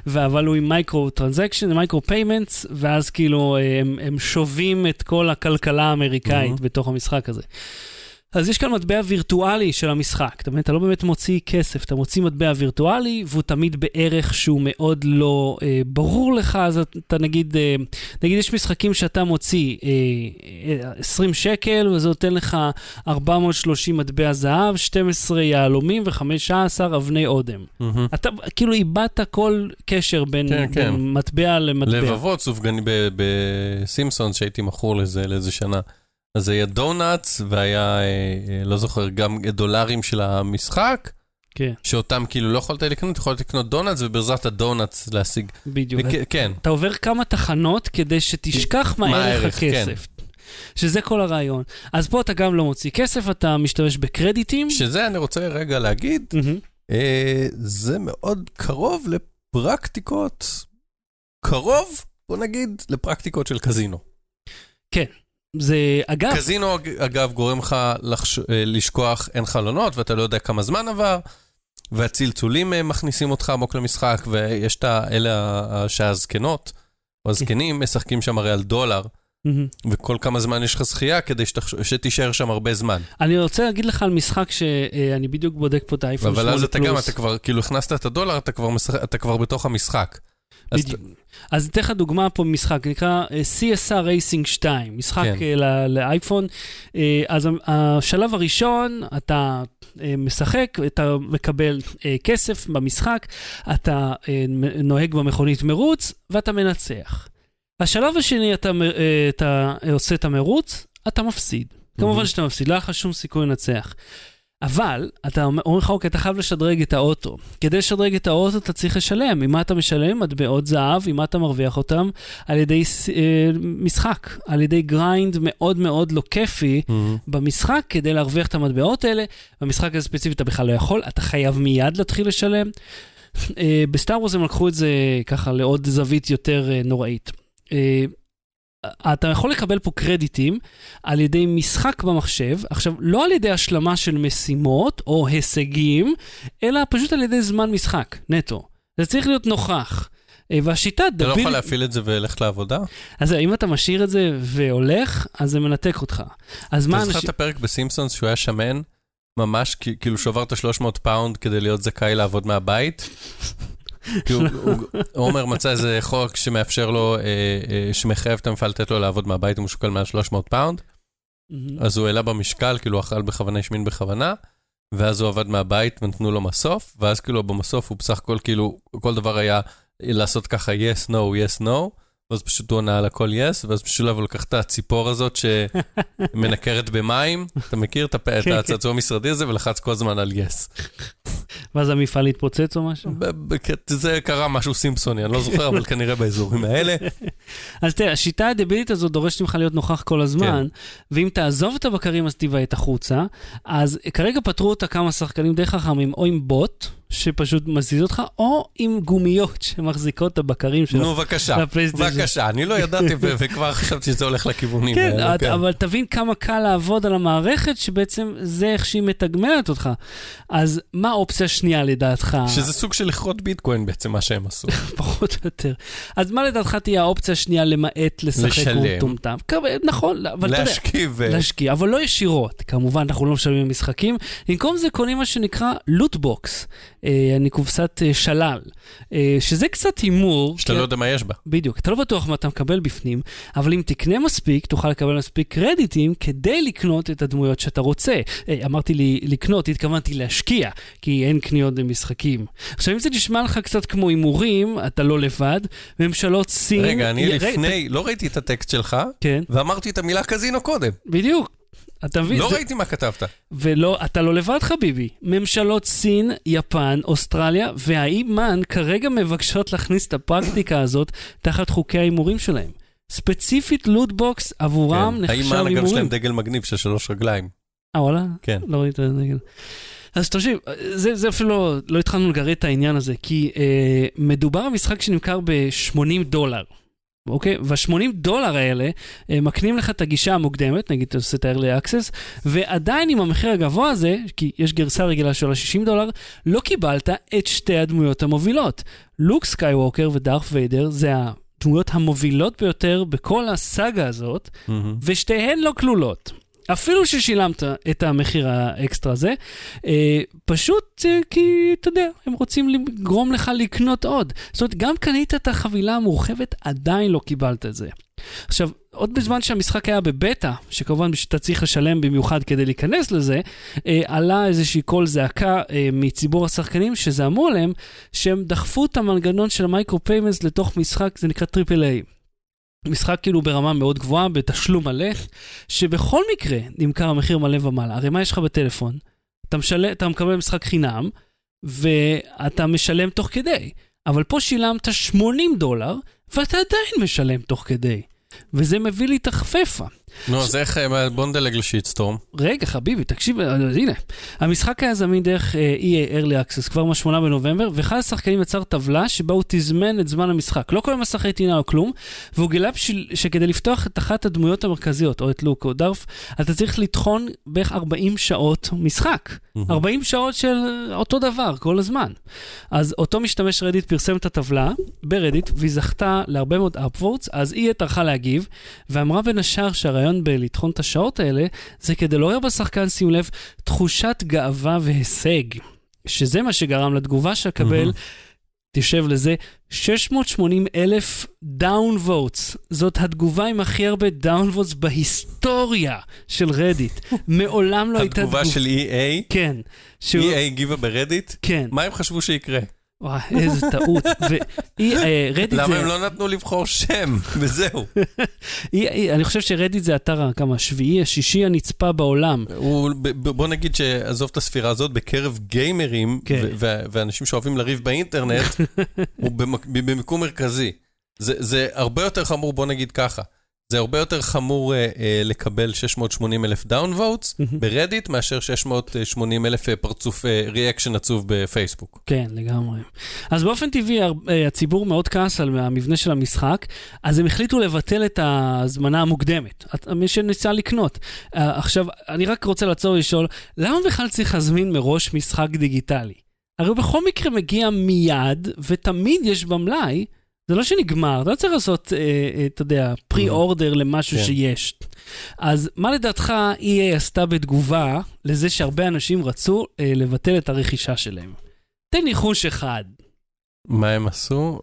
אבל הוא עם microtransaction, micropayments, ואז כאילו אה, הם, הם שובים את כל הכלכלה האמריקאית
Mhm.
בתוך המשחק הזה. אז יש כאן מטבע וירטואלי של המשחק, אתה? אתה לא באמת מוציא כסף, אתה מוציא מטבע וירטואלי, והוא תמיד בערך שהוא מאוד לא אה, ברור לך, אז אתה נגיד, אה, נגיד יש משחקים שאתה מוציא אה, אה, 20 שקל, וזה נותן לך 430 מטבע זהב, 12 יהלומים ו-15 אבני אודם.
מהמם.
אתה כאילו איבדת כל קשר בין,
כן,
בין
כן.
מטבע למטבע.
לבבות סופגני בסימפסונס שהייתי מכור לזה לאיזה שנה. אז היה דונלדס והיה, אה, אה, לא זוכר, גם דולרים של המשחק,
כן,
שאותם כאילו לא יכולת לקנות, יכולת לקנות דונלדס ובעזרת הדונלדס להשיג.
בדיוק.
וכ- כן,
אתה עובר כמה תחנות כדי שתשכח מה
מה
ערך
הערך, כן.
הכסף. שזה כל הרעיון. אז פה אתה גם לא מוציא כסף, אתה משתמש בקרדיטים.
שזה אני רוצה רגע להגיד,
מהמם.
אה, זה מאוד קרוב לפרקטיקות, קרוב, בוא נגיד, לפרקטיקות של קזינו.
זה, אגב,
קזינו, אג- אגב, גורם לך לחש... אה, לשכוח אין חלונות, ואתה לא יודע כמה זמן עבר, והצלצולים אה, מכניסים אותך עמוק למשחק, ויש את האלה ה- שהזקנות, או הזקנים, משחקים שם הרי על דולר,
מהמם.
וכל כמה זמן יש לך זכייה כדי שתחש- שתישאר שם הרבה זמן.
אני רוצה להגיד לך על משחק שאני בדיוק בודק פה את האייפון 8
אבל
פלוס.
אז אתה גם, אתה כבר, כאילו הכנסת את הדולר, אתה כבר, משחק, אתה כבר בתוך המשחק. אז
בדיוק. אז אתן לך דוגמה פה ממשחק, נקרא אה, CSR Racing 2, משחק
כן.
כן. לאייפון. אה, אז השלב הראשון, אתה אה, משחק, אתה מקבל אה, כסף במשחק, אתה אה, נוהג במכונית מרוץ, ואתה מנצח. השלב השני, אתה, אה, אתה עושה את המרוץ, אתה מפסיד. כמובן. שאתה מפסיד, לא היה לך שום סיכוי לנצח. אבל, אתה אומר אומר לך, אוקיי, אתה חייב לשדרג את האוטו. כדי לשדרג את האוטו אתה צריך לשלם. ממה אתה משלם? מטבעות זהב, ממה אתה מרוויח אותם? על ידי אה, משחק, על ידי grind מאוד מאוד לא כיפי
מהמם.
במשחק, כדי להרוויח את המטבעות האלה. במשחק הזה ספציפית אתה בכלל לא יכול, אתה חייב מיד להתחיל לשלם. אה, ב Star Wars הם לקחו את זה ככה לעוד זווית יותר אה, נוראית. אה, אתה יכול לקבל פה קרדיטים על ידי משחק במחשב, עכשיו, לא על ידי השלמה של משימות או הישגים, אלא פשוט על ידי זמן משחק, נטו. זה צריך להיות נוכח. אה, והשיטה
אתה לא
דביל...
יכול להפעיל את זה וללכת לעבודה?
אז אם אתה משאיר את זה והולך, אז זה מנתק אותך. אז מה
אתה זוכר
אנשים...
את הפרק בסימפסונס שהוא היה שמן? ממש כאילו שובר את ה-300 פאונד כדי להיות זכאי לעבוד מהבית? כי עומר מצא איזה חוק שמאפשר לו, אה, אה, שמחייב את המפעל לתת לו לעבוד מהבית אם הוא שוקל מעל 300 פאונד. אז הוא העלה במשקל, כאילו אכל בכוונה, השמין בכוונה, ואז הוא עבד מהבית ונתנו לו מסוף, ואז כאילו במסוף הוא בסך הכל כאילו, כל דבר היה לעשות ככה yes, no, yes, no, ואז פשוט הוא ענה על הכל yes, ואז בשביל הוא לקח את הציפור הזאת שמנקרת במים, אתה מכיר את
כן,
הצעצוע המשרדי הזה, ולחץ כל הזמן על yes.
ואז המפעל התפוצץ או משהו?
ב- זה קרה משהו סימפסוני, אני לא זוכר, אבל כנראה באזורים האלה. (laughs)
אז תראה, השיטה הדבילית הזאת דורשת ממך להיות נוכח כל הזמן, ואם תעזוב את הבקרים אז תיוועט החוצה. אז כרגע פתרו אותה כמה שחקנים די חכמים, או עם בוט, שפשוט מזיז אותך, או עם גומיות שמחזיקות את הבקרים שלך.
נו, בבקשה. בבקשה, אני לא ידעתי וכבר חשבתי שזה הולך לכיוונים
כן,
האלה.
את, אבל תבין כמה קל לעבוד על המערכת, שבעצם זה איך שהיא מתגמלת אותך. אז מה האופציה השנייה לדעתך?
שזה סוג של לכרות ביטקוין בעצם, מה שהם עשו. (laughs)
פחות או יותר. אז מה לדעתך תהיה האופציה השנייה למעט לשחק. מטומטם? נכון, אבל אתה יודע...
להשכיב. ו-
להשקיע, אבל לא ישירות. כמובן, אנחנו לא משלמים משחקים. במקום זה קונים מה שנקרא loot box, אה, אה קופסת אה, שלל, אה, שזה קצת הימור.
שאתה לא יודע מה יש בה.
בדיוק, אתה לא בטוח מה אתה מקבל בפנים, אבל אם תקנה מספיק, תוכל לקבל מספיק קרדיטים כדי לקנות את הדמויות שאתה רוצה. אה, אמרתי לי לקנות, התכוונתי להשקיע, כי אין קניות במשחקים. עכשיו, אם זה נשמע לך קצת כמו הימורים, אתה לא לבד, ממשלות סין...
רגע, אני לפני, לא ראיתי את הטקסט שלך,
כן,
ואמרתי את המילה קזינו קודם.
בדיוק. אתה מבין?
לא
זה-
ראיתי מה כתבת.
ולא, אתה לא לבד חביבי. ממשלות סין, יפן, אוסטרליה והאי מן כרגע מבקשות להכניס את הפרקטיקה הזאת תחת חוקי ההימורים שלהם. ספציפית loot box עבורם
כן.
נחשב
האם מה, אגב, יש
הימורים.
להם דגל מגניב של שלוש רגליים.
אה, וואלה?
כן.
לא ראית את זה. אז תקשיב, זה, זה אפילו לא, לא התחלנו לגרד את העניין הזה, כי אה, מדובר במשחק שנמכר ב-80 דולר. אוקיי? וה-80 דולר האלה אה, מקנים לך את הגישה המוקדמת, נגיד אתה עושה את ה-early access, ועדיין עם המחיר הגבוה הזה, כי יש גרסה רגילה שעולה 60 דולר, לא קיבלת את שתי הדמויות המובילות. לוק סקייווקר ודארת' ויידר זה הדמויות המובילות ביותר בכל הסאגה הזאת,
מהמם.
ושתיהן לא כלולות. אפילו ששילמת את המחיר האקסטרה הזה, אה, פשוט אה, כי, אתה יודע, הם רוצים לגרום לך לקנות עוד. זאת אומרת, גם קנית את החבילה המורחבת, עדיין לא קיבלת את זה. עכשיו, עוד בזמן שהמשחק היה בבטא, שכמובן שאתה צריך לשלם במיוחד כדי להיכנס לזה, אה, עלה איזושהי קול זעקה אה, מציבור השחקנים שזה אמור להם, שהם דחפו את המנגנון של ה micro payments לתוך משחק, זה נקרא triple A. משחק כאילו ברמה מאוד גבוהה, בתשלום מלא, שבכל מקרה נמכר במחיר מלא ומעלה. הרי מה יש לך בטלפון? אתה, משל... אתה מקבל משחק חינם, ואתה משלם תוך כדי. אבל פה שילמת 80 דולר, ואתה עדיין משלם תוך כדי. וזה מביא לי את הקפפה.
נו, אז איך, אה, בוא נדלג ל shitstorm.
רגע, חביבי, תקשיב, אז הנה. המשחק היה זמין דרך אה, EA Early Access כבר מה-8 בנובמבר, ואחד השחקנים יצר טבלה שבה הוא תזמן את זמן המשחק. לא כל מסכי טעינה או כלום, והוא גילה שכדי לפתוח את אחת הדמויות המרכזיות, או את לוק או דארף, אתה צריך לטחון בערך 40 שעות משחק. 40 שעות של אותו דבר, כל הזמן. אז אותו משתמש רדיט פרסם את הטבלה ברדיט, והיא זכתה להרבה מאוד upvotes, אז היא טרחה להגיב, ואמרה בין השאר שהרעיון בלטחון את השעות האלה, זה כדי לעורר בשחקן, שים לב, תחושת גאווה והישג. שזה מה שגרם לתגובה שקיבל, תקשיב לזה, 680 אלף downvotes. זאת התגובה עם הכי הרבה downvotes בהיסטוריה של רדיט. (laughs) מעולם לא הייתה תגובה...
התגובה של EA?
כן. שהוא...
EA הגיבה ברדיט?
כן.
מה הם חשבו שיקרה?
וואי, איזה טעות. ורדיט
למה
זה...
הם לא נתנו לבחור שם? (laughs) וזהו. (laughs)
אני חושב שרדיט זה האתר ה- כמה, השביעי, השישי הנצפה בעולם.
בוא נגיד שעזוב את הספירה הזאת, בקרב גיימרים
כן.
ואנשים שאוהבים לריב באינטרנט, (laughs) הוא במיקום מרכזי. זה הרבה יותר חמור, בוא נגיד ככה. זה הרבה יותר חמור אה, אה, לקבל 680 אלף downvotes ברדיט, מאשר 680 אלף אה, פרצוף reaction עצוב בפייסבוק.
כן, לגמרי. אז באופן טבעי הר- אה, הציבור מאוד כעס על המבנה של המשחק, אז הם החליטו לבטל את ההזמנה המוקדמת, מי שניסה לקנות. אה, עכשיו, אני רק רוצה לעצור ולשאול, למה בכלל צריך להזמין מראש משחק דיגיטלי? הרי בכל מקרה מגיע מיד, ותמיד יש במלאי, זה לא שנגמר, אתה לא צריך לעשות, אה, אה, אתה יודע, פרי-אורדר למשהו
כן.
שיש. אז מה לדעתך EA עשתה בתגובה לזה שהרבה אנשים רצו אה, לבטל את הרכישה שלהם? תן ניחוש אחד.
מה הם עשו?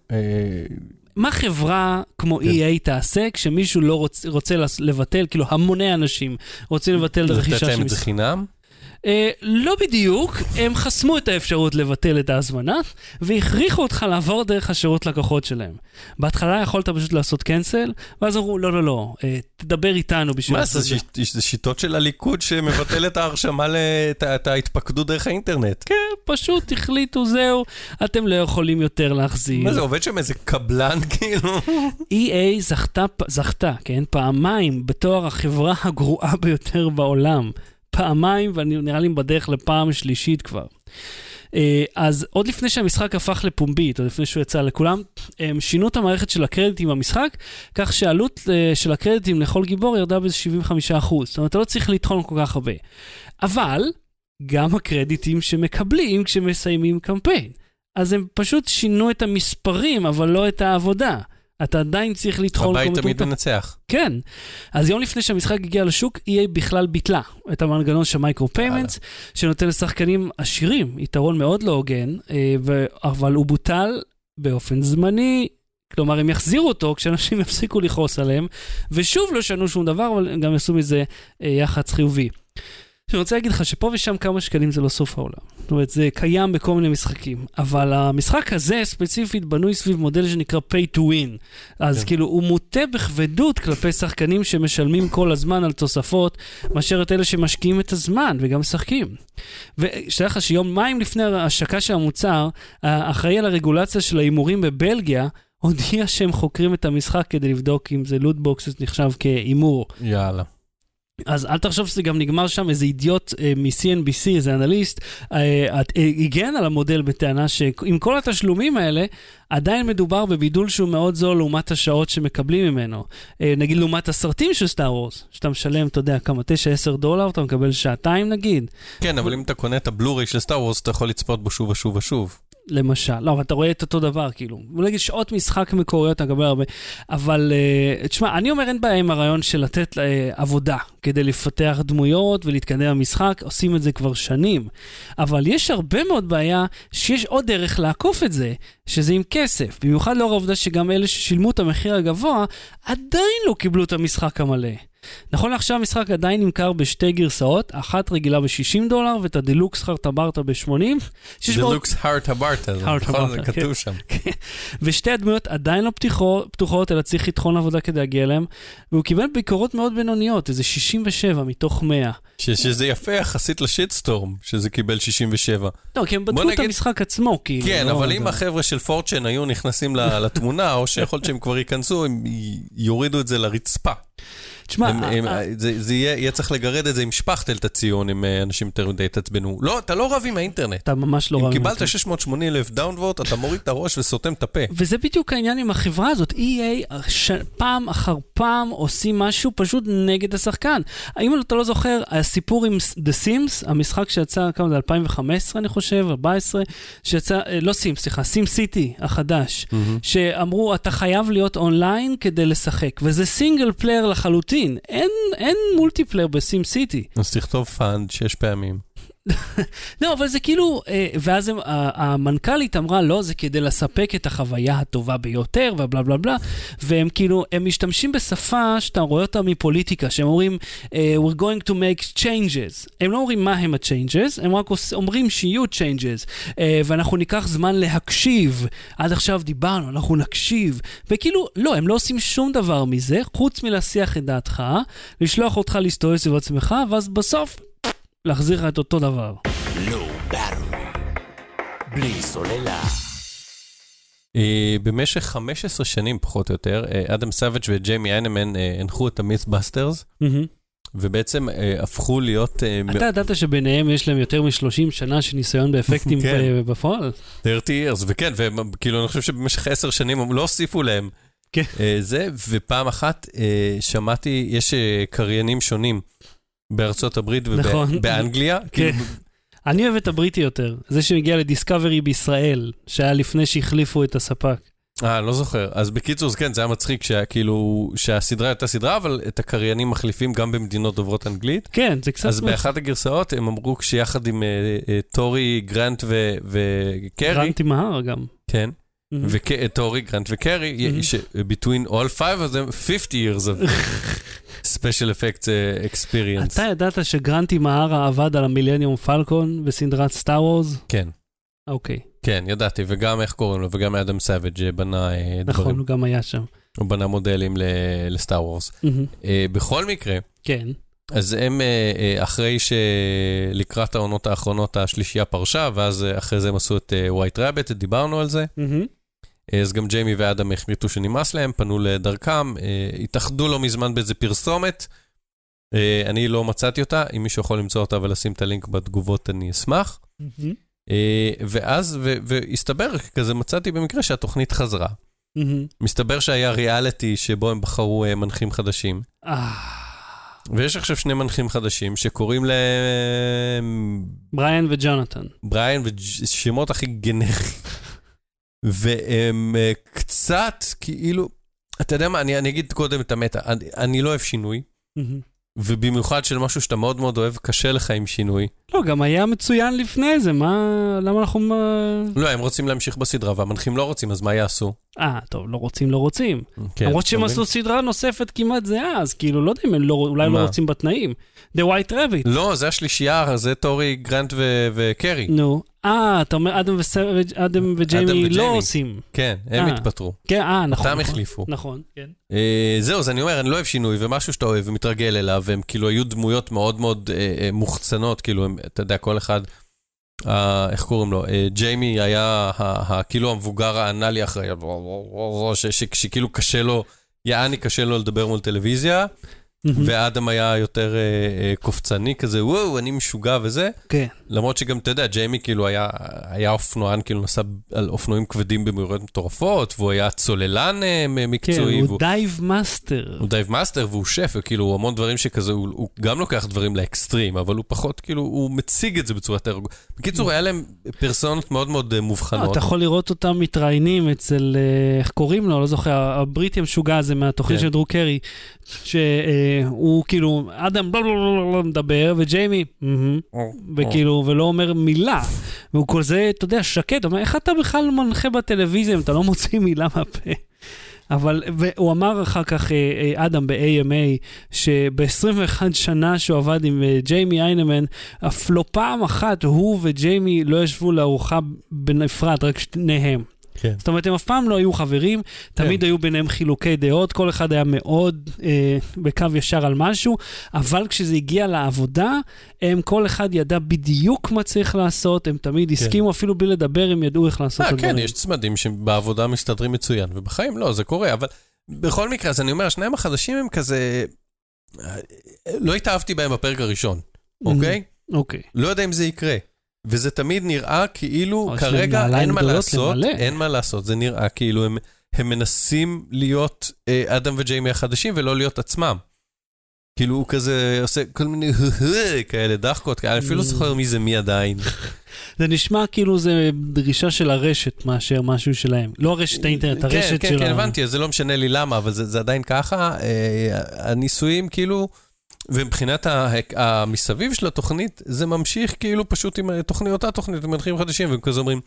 מה חברה כמו
כן.
EA תעשה כשמישהו לא רוצ, רוצה לבטל, כאילו המוני אנשים רוצים לבטל את
לתת
הרכישה
להם
של
את זה
משחק?
חינם?
אה, לא בדיוק, הם חסמו את האפשרות לבטל את ההזמנה, והכריחו אותך לעבור דרך השירות לקוחות שלהם. בהתחלה יכולת פשוט לעשות קנסל, ואז אמרו, לא, לא, לא, אה, תדבר איתנו בשביל
מה זה,
זה.
שיט- זה שיטות של הליכוד שמבטל את ההרשמה, ל- את ה- את ההתפקדות דרך האינטרנט?
כן, פשוט החליטו, זהו, אתם לא יכולים יותר להחזיר.
מה זה, עובד שם איזה קבלן (laughs) כאילו?
EA זכתה, זכתה, כן, פעמיים בתואר החברה הגרועה ביותר בעולם. פעמיים, ואני נראה לי בדרך לפעם שלישית כבר. אה, אז עוד לפני שהמשחק הפך לפומבי, עוד לפני שהוא יצא לכולם, הם שינו את המערכת של הקרדיטים במשחק, כך שהעלות אה, של הקרדיטים לכל גיבור ירדה ב-75%. זאת אומרת, אתה לא צריך לטחון כל כך הרבה. אבל, גם הקרדיטים שמקבלים כשמסיימים קמפיין. אז הם פשוט שינו את המספרים, אבל לא את העבודה. אתה עדיין צריך לטחון
הבית תמיד. מנצח.
כן. אז יום לפני שהמשחק הגיע לשוק, EA בכלל ביטלה את המנגנון של micro payments, שנותן לשחקנים עשירים יתרון מאוד לא הוגן, אה, אבל הוא בוטל באופן זמני. כלומר, הם יחזירו אותו כשאנשים (laughs) יפסיקו לכעוס עליהם, ושוב לא ישנו שום דבר, אבל הם גם יעשו מזה אה, יח"צ חיובי. אני רוצה להגיד לך שפה ושם כמה שקלים זה לא סוף העולם. זאת אומרת, זה קיים בכל מיני משחקים. אבל המשחק הזה ספציפית בנוי סביב מודל שנקרא pay to win. אז
כן.
כאילו, הוא מוטה בכבדות כלפי שחקנים שמשלמים כל הזמן על תוספות, מאשר את אלה שמשקיעים את הזמן וגם משחקים. ושתדע לך שיומיים לפני ההשקה של המוצר, האחראי על הרגולציה של ההימורים בבלגיה, הודיע שהם חוקרים את המשחק כדי לבדוק אם זה loot box נחשב כהימור.
יאללה.
אז אל תחשוב שזה גם נגמר שם, איזה אידיוט אה, מ-CNBC, איזה אנליסט, אה, אה, הגן על המודל בטענה שעם כל התשלומים האלה, עדיין מדובר בבידור שהוא מאוד זול לעומת השעות שמקבלים ממנו. אה, נגיד לעומת הסרטים של סטאר וורס, שאתה משלם, אתה יודע, כמה, 9-10 דולר, אתה מקבל שעתיים נגיד,
כן, אבל אם אתה קונה את הבלוריי של סטאר וורס, אתה יכול לצפות בו שוב ושוב ושוב.
למשל. לא, אבל אתה רואה את אותו דבר, כאילו. בוא נגיד שעות משחק מקוריות, אתה מקבל הרבה. אבל, uh, תשמע, אני אומר אין בעיה עם הרעיון של לתת uh, עבודה כדי לפתח דמויות ולהתקדם במשחק, עושים את זה כבר שנים. אבל יש הרבה מאוד בעיה שיש עוד דרך לעקוף את זה, שזה עם כסף. במיוחד לאור העובדה שגם אלה ששילמו את המחיר הגבוה, עדיין לא קיבלו את המשחק המלא. נכון לעכשיו המשחק עדיין נמכר בשתי גרסאות, אחת רגילה ב-60 דולר ואת הדלוקס חרטה ברטה ב-80.
דלוקס
Heart
נכון? זה
Habarta,
כתוב שם. (laughs)
ושתי הדמויות עדיין לא פתוחות, אלא צריך לטחון עבודה כדי להגיע אליהם, והוא קיבל ביקורות מאוד בינוניות, איזה 67 מתוך 100.
ש- שזה יפה יחסית לשיטסטורם, שזה קיבל 67.
לא, כי הם בדקו את המשחק עצמו, כאילו.
כן,
לא
אבל אם החבר'ה של פורצ'ן היו נכנסים לתמונה, או שיכול להיות שהם כבר ייכנסו, הם יורידו את זה לרצפה.
תשמע,
הם-
אה,
זה זה יהיה צריך לגרד את זה עם שפכטל את הציון, אם אה, אנשים יותר מדי יתעצבנו. לא, אתה לא רב עם האינטרנט.
אתה ממש לא
אם
רב. עם
קיבלת
זה.
680 אלף דאונבוט, אתה מוריד את הראש וסותם את הפה.
וזה בדיוק העניין עם החברה הזאת. EA. פעם אחר פעם עושים משהו פשוט נגד השחקן. האם אתה לא זוכר, הסיפור עם The Sims, המשחק שיצא, כמה זה, 2015 אני חושב, 14, שיצא, אה, לא Sims, סליחה, Sim City החדש, שאמרו, אתה חייב להיות אונליין כדי לשחק, וזה single player לחלוטין. אין, אין multiplayer ב Sim City.
אז תכתוב פאנד שש פעמים. (laughs)
לא, אבל זה כאילו, אה, ואז המנכ"לית אמרה, לא, זה כדי לספק את החוויה הטובה ביותר, ובלה בלה בלה, והם כאילו, הם משתמשים בשפה שאתה רואה אותה מפוליטיקה, שהם אומרים, אה, we're going to make changes. הם לא אומרים מה הם ה-changes, הם רק אומרים שיהיו changes, אה, ואנחנו ניקח זמן להקשיב. עד עכשיו דיברנו, אנחנו נקשיב. וכאילו, לא, הם לא עושים שום דבר מזה, חוץ מלהסיח את דעתך, לשלוח אותך להסתובב סביב עצמך, ואז בסוף, להחזיר לך את אותו דבר.
באטל. בלי סוללה.
אה, במשך 15 שנים פחות או יותר, אה, אדם סאביג' וג'יימי היינמן אה, הנחו את המית'באסטרס, ובעצם הפכו להיות
אתה ידעת שביניהם יש להם יותר מ-30 שנה של ניסיון באפקטים (laughs)
כן.
בפועל?
30 years, וכן, וכאילו אני חושב שבמשך 10 שנים הם לא הוסיפו להם
כן.
זה, ופעם אחת שמעתי, יש קריינים שונים בארצות הברית
נכון.
ובאנגליה, כאילו,
אני אוהב את הבריטי יותר, זה שהגיע לדיסקאברי בישראל, שהיה לפני שהחליפו את הספק.
אה, לא זוכר. אז בקיצור, כן, זה היה מצחיק שכאילו, שהסדרה הייתה סדרה, אבל את הקריינים מחליפים גם במדינות דוברות אנגלית.
כן, זה קצת...
אז באחת הגרסאות הם אמרו שיחד עם אה, אה, טורי, גרנט ו- וקרי,
רנטי מהר גם.
כן,
Mhm.
וטורי, גרנט וקרי,
Mhm.
ש- between all five of them, 50 years of (laughs) special effects uh, experience.
אתה ידעת שגרנט אימהרה עבד על ה Millennium Falcon בסדרת Star Wars?
כן,
אוקיי,
כן, ידעתי, וגם איך קוראים לו, וגם אדם סאביג' בנה אה,
נכון,
דברים,
הוא גם היה שם.
הוא בנה מודלים ל Star
Wars.
אה, בכל מקרה,
כן.
אז הם, אה, אה, אחרי שלקראת העונות האחרונות השלישייה פרשה, ואז אה, אחרי זה הם עשו את White Rabbit, דיברנו על זה.
מהמם.
אה, אז גם ג'יימי ואדם החליטו שנמאס להם, פנו לדרכם, אה, התאחדו לא מזמן באיזה פרסומת. אה, אני לא מצאתי אותה, אם מישהו יכול למצוא אותה ולשים את הלינק בתגובות, אני אשמח. ואז, והסתבר, כזה מצאתי במקרה שהתוכנית חזרה. מסתבר שהיה ריאליטי שבו הם בחרו מנחים חדשים. ויש עכשיו שני מנחים חדשים שקוראים להם
בריאן וג'ונתן.
בריאן ושמות הכי גנריים. והם אה, קצת כאילו, אתה יודע מה, אני, אני אגיד קודם את המטה, אני, אני לא אוהב שינוי. ובמיוחד של משהו שאתה מאוד מאוד אוהב, קשה לך עם שינוי.
לא, גם היה מצוין לפני זה, מה... למה אנחנו...
לא, הם רוצים להמשיך בסדרה, והמנחים לא רוצים, אז מה יעשו?
אה, טוב, לא רוצים, לא רוצים.
כן,
למרות שהם עשו? סדרה נוספת כמעט זהה, אז כאילו, לא יודע אם הם לא, אולי
מה?
לא רוצים בתנאים. The White Rabbit.
לא, זה השלישייה, זה טורי, גרנט ו- וקרי.
נו. אה, אתה אומר אדם וסרג'- אדם וג'יימי. לא עושים.
כן, הם
אה.
התפטרו.
כן, אה, נכון.
אותם
נכון.
החליפו.
נכון, כן.
אה, זהו, אז אני אומר, אני לא אוהב שינוי, ומשהו שאתה אוהב ומתרגל אליו, והם כאילו היו דמויות מאוד מאוד אה, אה, מוחצנות, כאילו, הם, אתה יודע, כל אחד, אה, איך קוראים לו? אה, ג'יימי היה ה- ה- כאילו המבוגר האנאלי אחראי, שכאילו קשה לו, יעני קשה לו לדבר מול טלוויזיה, ואדם היה יותר אה, אה, קופצני כזה, וואו, אני משוגע וזה.
כן.
למרות שגם, אתה יודע, ג'יימי כאילו היה, היה אופנוען, כאילו נסע על אופנועים כבדים במהירויות מטורפות, והוא היה צוללן אה, מ-
כן,
מקצועי.
הוא
והוא-
dive master.
הוא dive master והוא שף, וכאילו הוא המון דברים שכזה, הוא, הוא גם לוקח דברים לאקסטרים, אבל הוא פחות, כאילו, הוא מציג את זה בצורה יותר... בקיצור, היה להם פרסונות מאוד מאוד מובחנות.
אתה יכול לראות אותם מתראיינים אצל, איך קוראים לו? לא זוכר, הבריטי המשוגע הזה מהתוכנית
כן.
של דרו קרי, שהוא כאילו, אדם בלה בלה בלה בלה מדבר, וג'יימי, וכאילו, ולא אומר מילה. והוא כזה, אתה יודע, שקט, הוא אומר, איך אתה בכלל מנחה בטלוויזיה אם אתה לא מוציא מילה מהפה? אבל, והוא אמר אחר כך, אה, אה, אדם ב-AMA, שב-21 שנה שהוא עבד עם אה, ג'יימי איינמן, אף לא פעם אחת הוא וג'יימי לא ישבו לארוחה בנפרד, רק שניהם.
כן.
זאת אומרת, הם אף פעם לא היו חברים, תמיד היו ביניהם חילוקי דעות, כל אחד היה מאוד אה, בקו ישר על משהו, אבל כשזה הגיע לעבודה, הם, כל אחד ידע בדיוק מה צריך לעשות, הם תמיד הסכימו, אפילו בלי לדבר, הם ידעו איך לעשות את
אה,
הדברים.
כן, יש צמדים שבעבודה מסתדרים מצוין, ובחיים לא, זה קורה, אבל בכל מקרה, אז אני אומר, השניים החדשים הם כזה... לא התאהבתי בהם בפרק הראשון, אוקיי?
אוקיי.
לא יודע אם זה יקרה. וזה תמיד נראה כאילו כרגע אין מה לעשות,
למלא.
אין מה לעשות, זה נראה כאילו הם, הם מנסים להיות אה, אדם וג'יימי החדשים ולא להיות עצמם. כאילו הוא כזה עושה כל מיני (laughs) כאלה דחקות, אני אפילו לא זוכר מי זה מי עדיין. (laughs)
זה נשמע כאילו זה דרישה של הרשת מאשר משהו שלהם. לא הרשת האינטרנט, הרשת
כן, כן,
של
כן,
ה...
הבנתי, אז זה לא משנה לי למה, אבל זה, זה עדיין ככה. אה, הניסויים כאילו, ומבחינת המסביב של התוכנית, זה ממשיך כאילו פשוט עם תוכנית, אותה תוכנית, עם מנחים חדשים, והם כזה אומרים,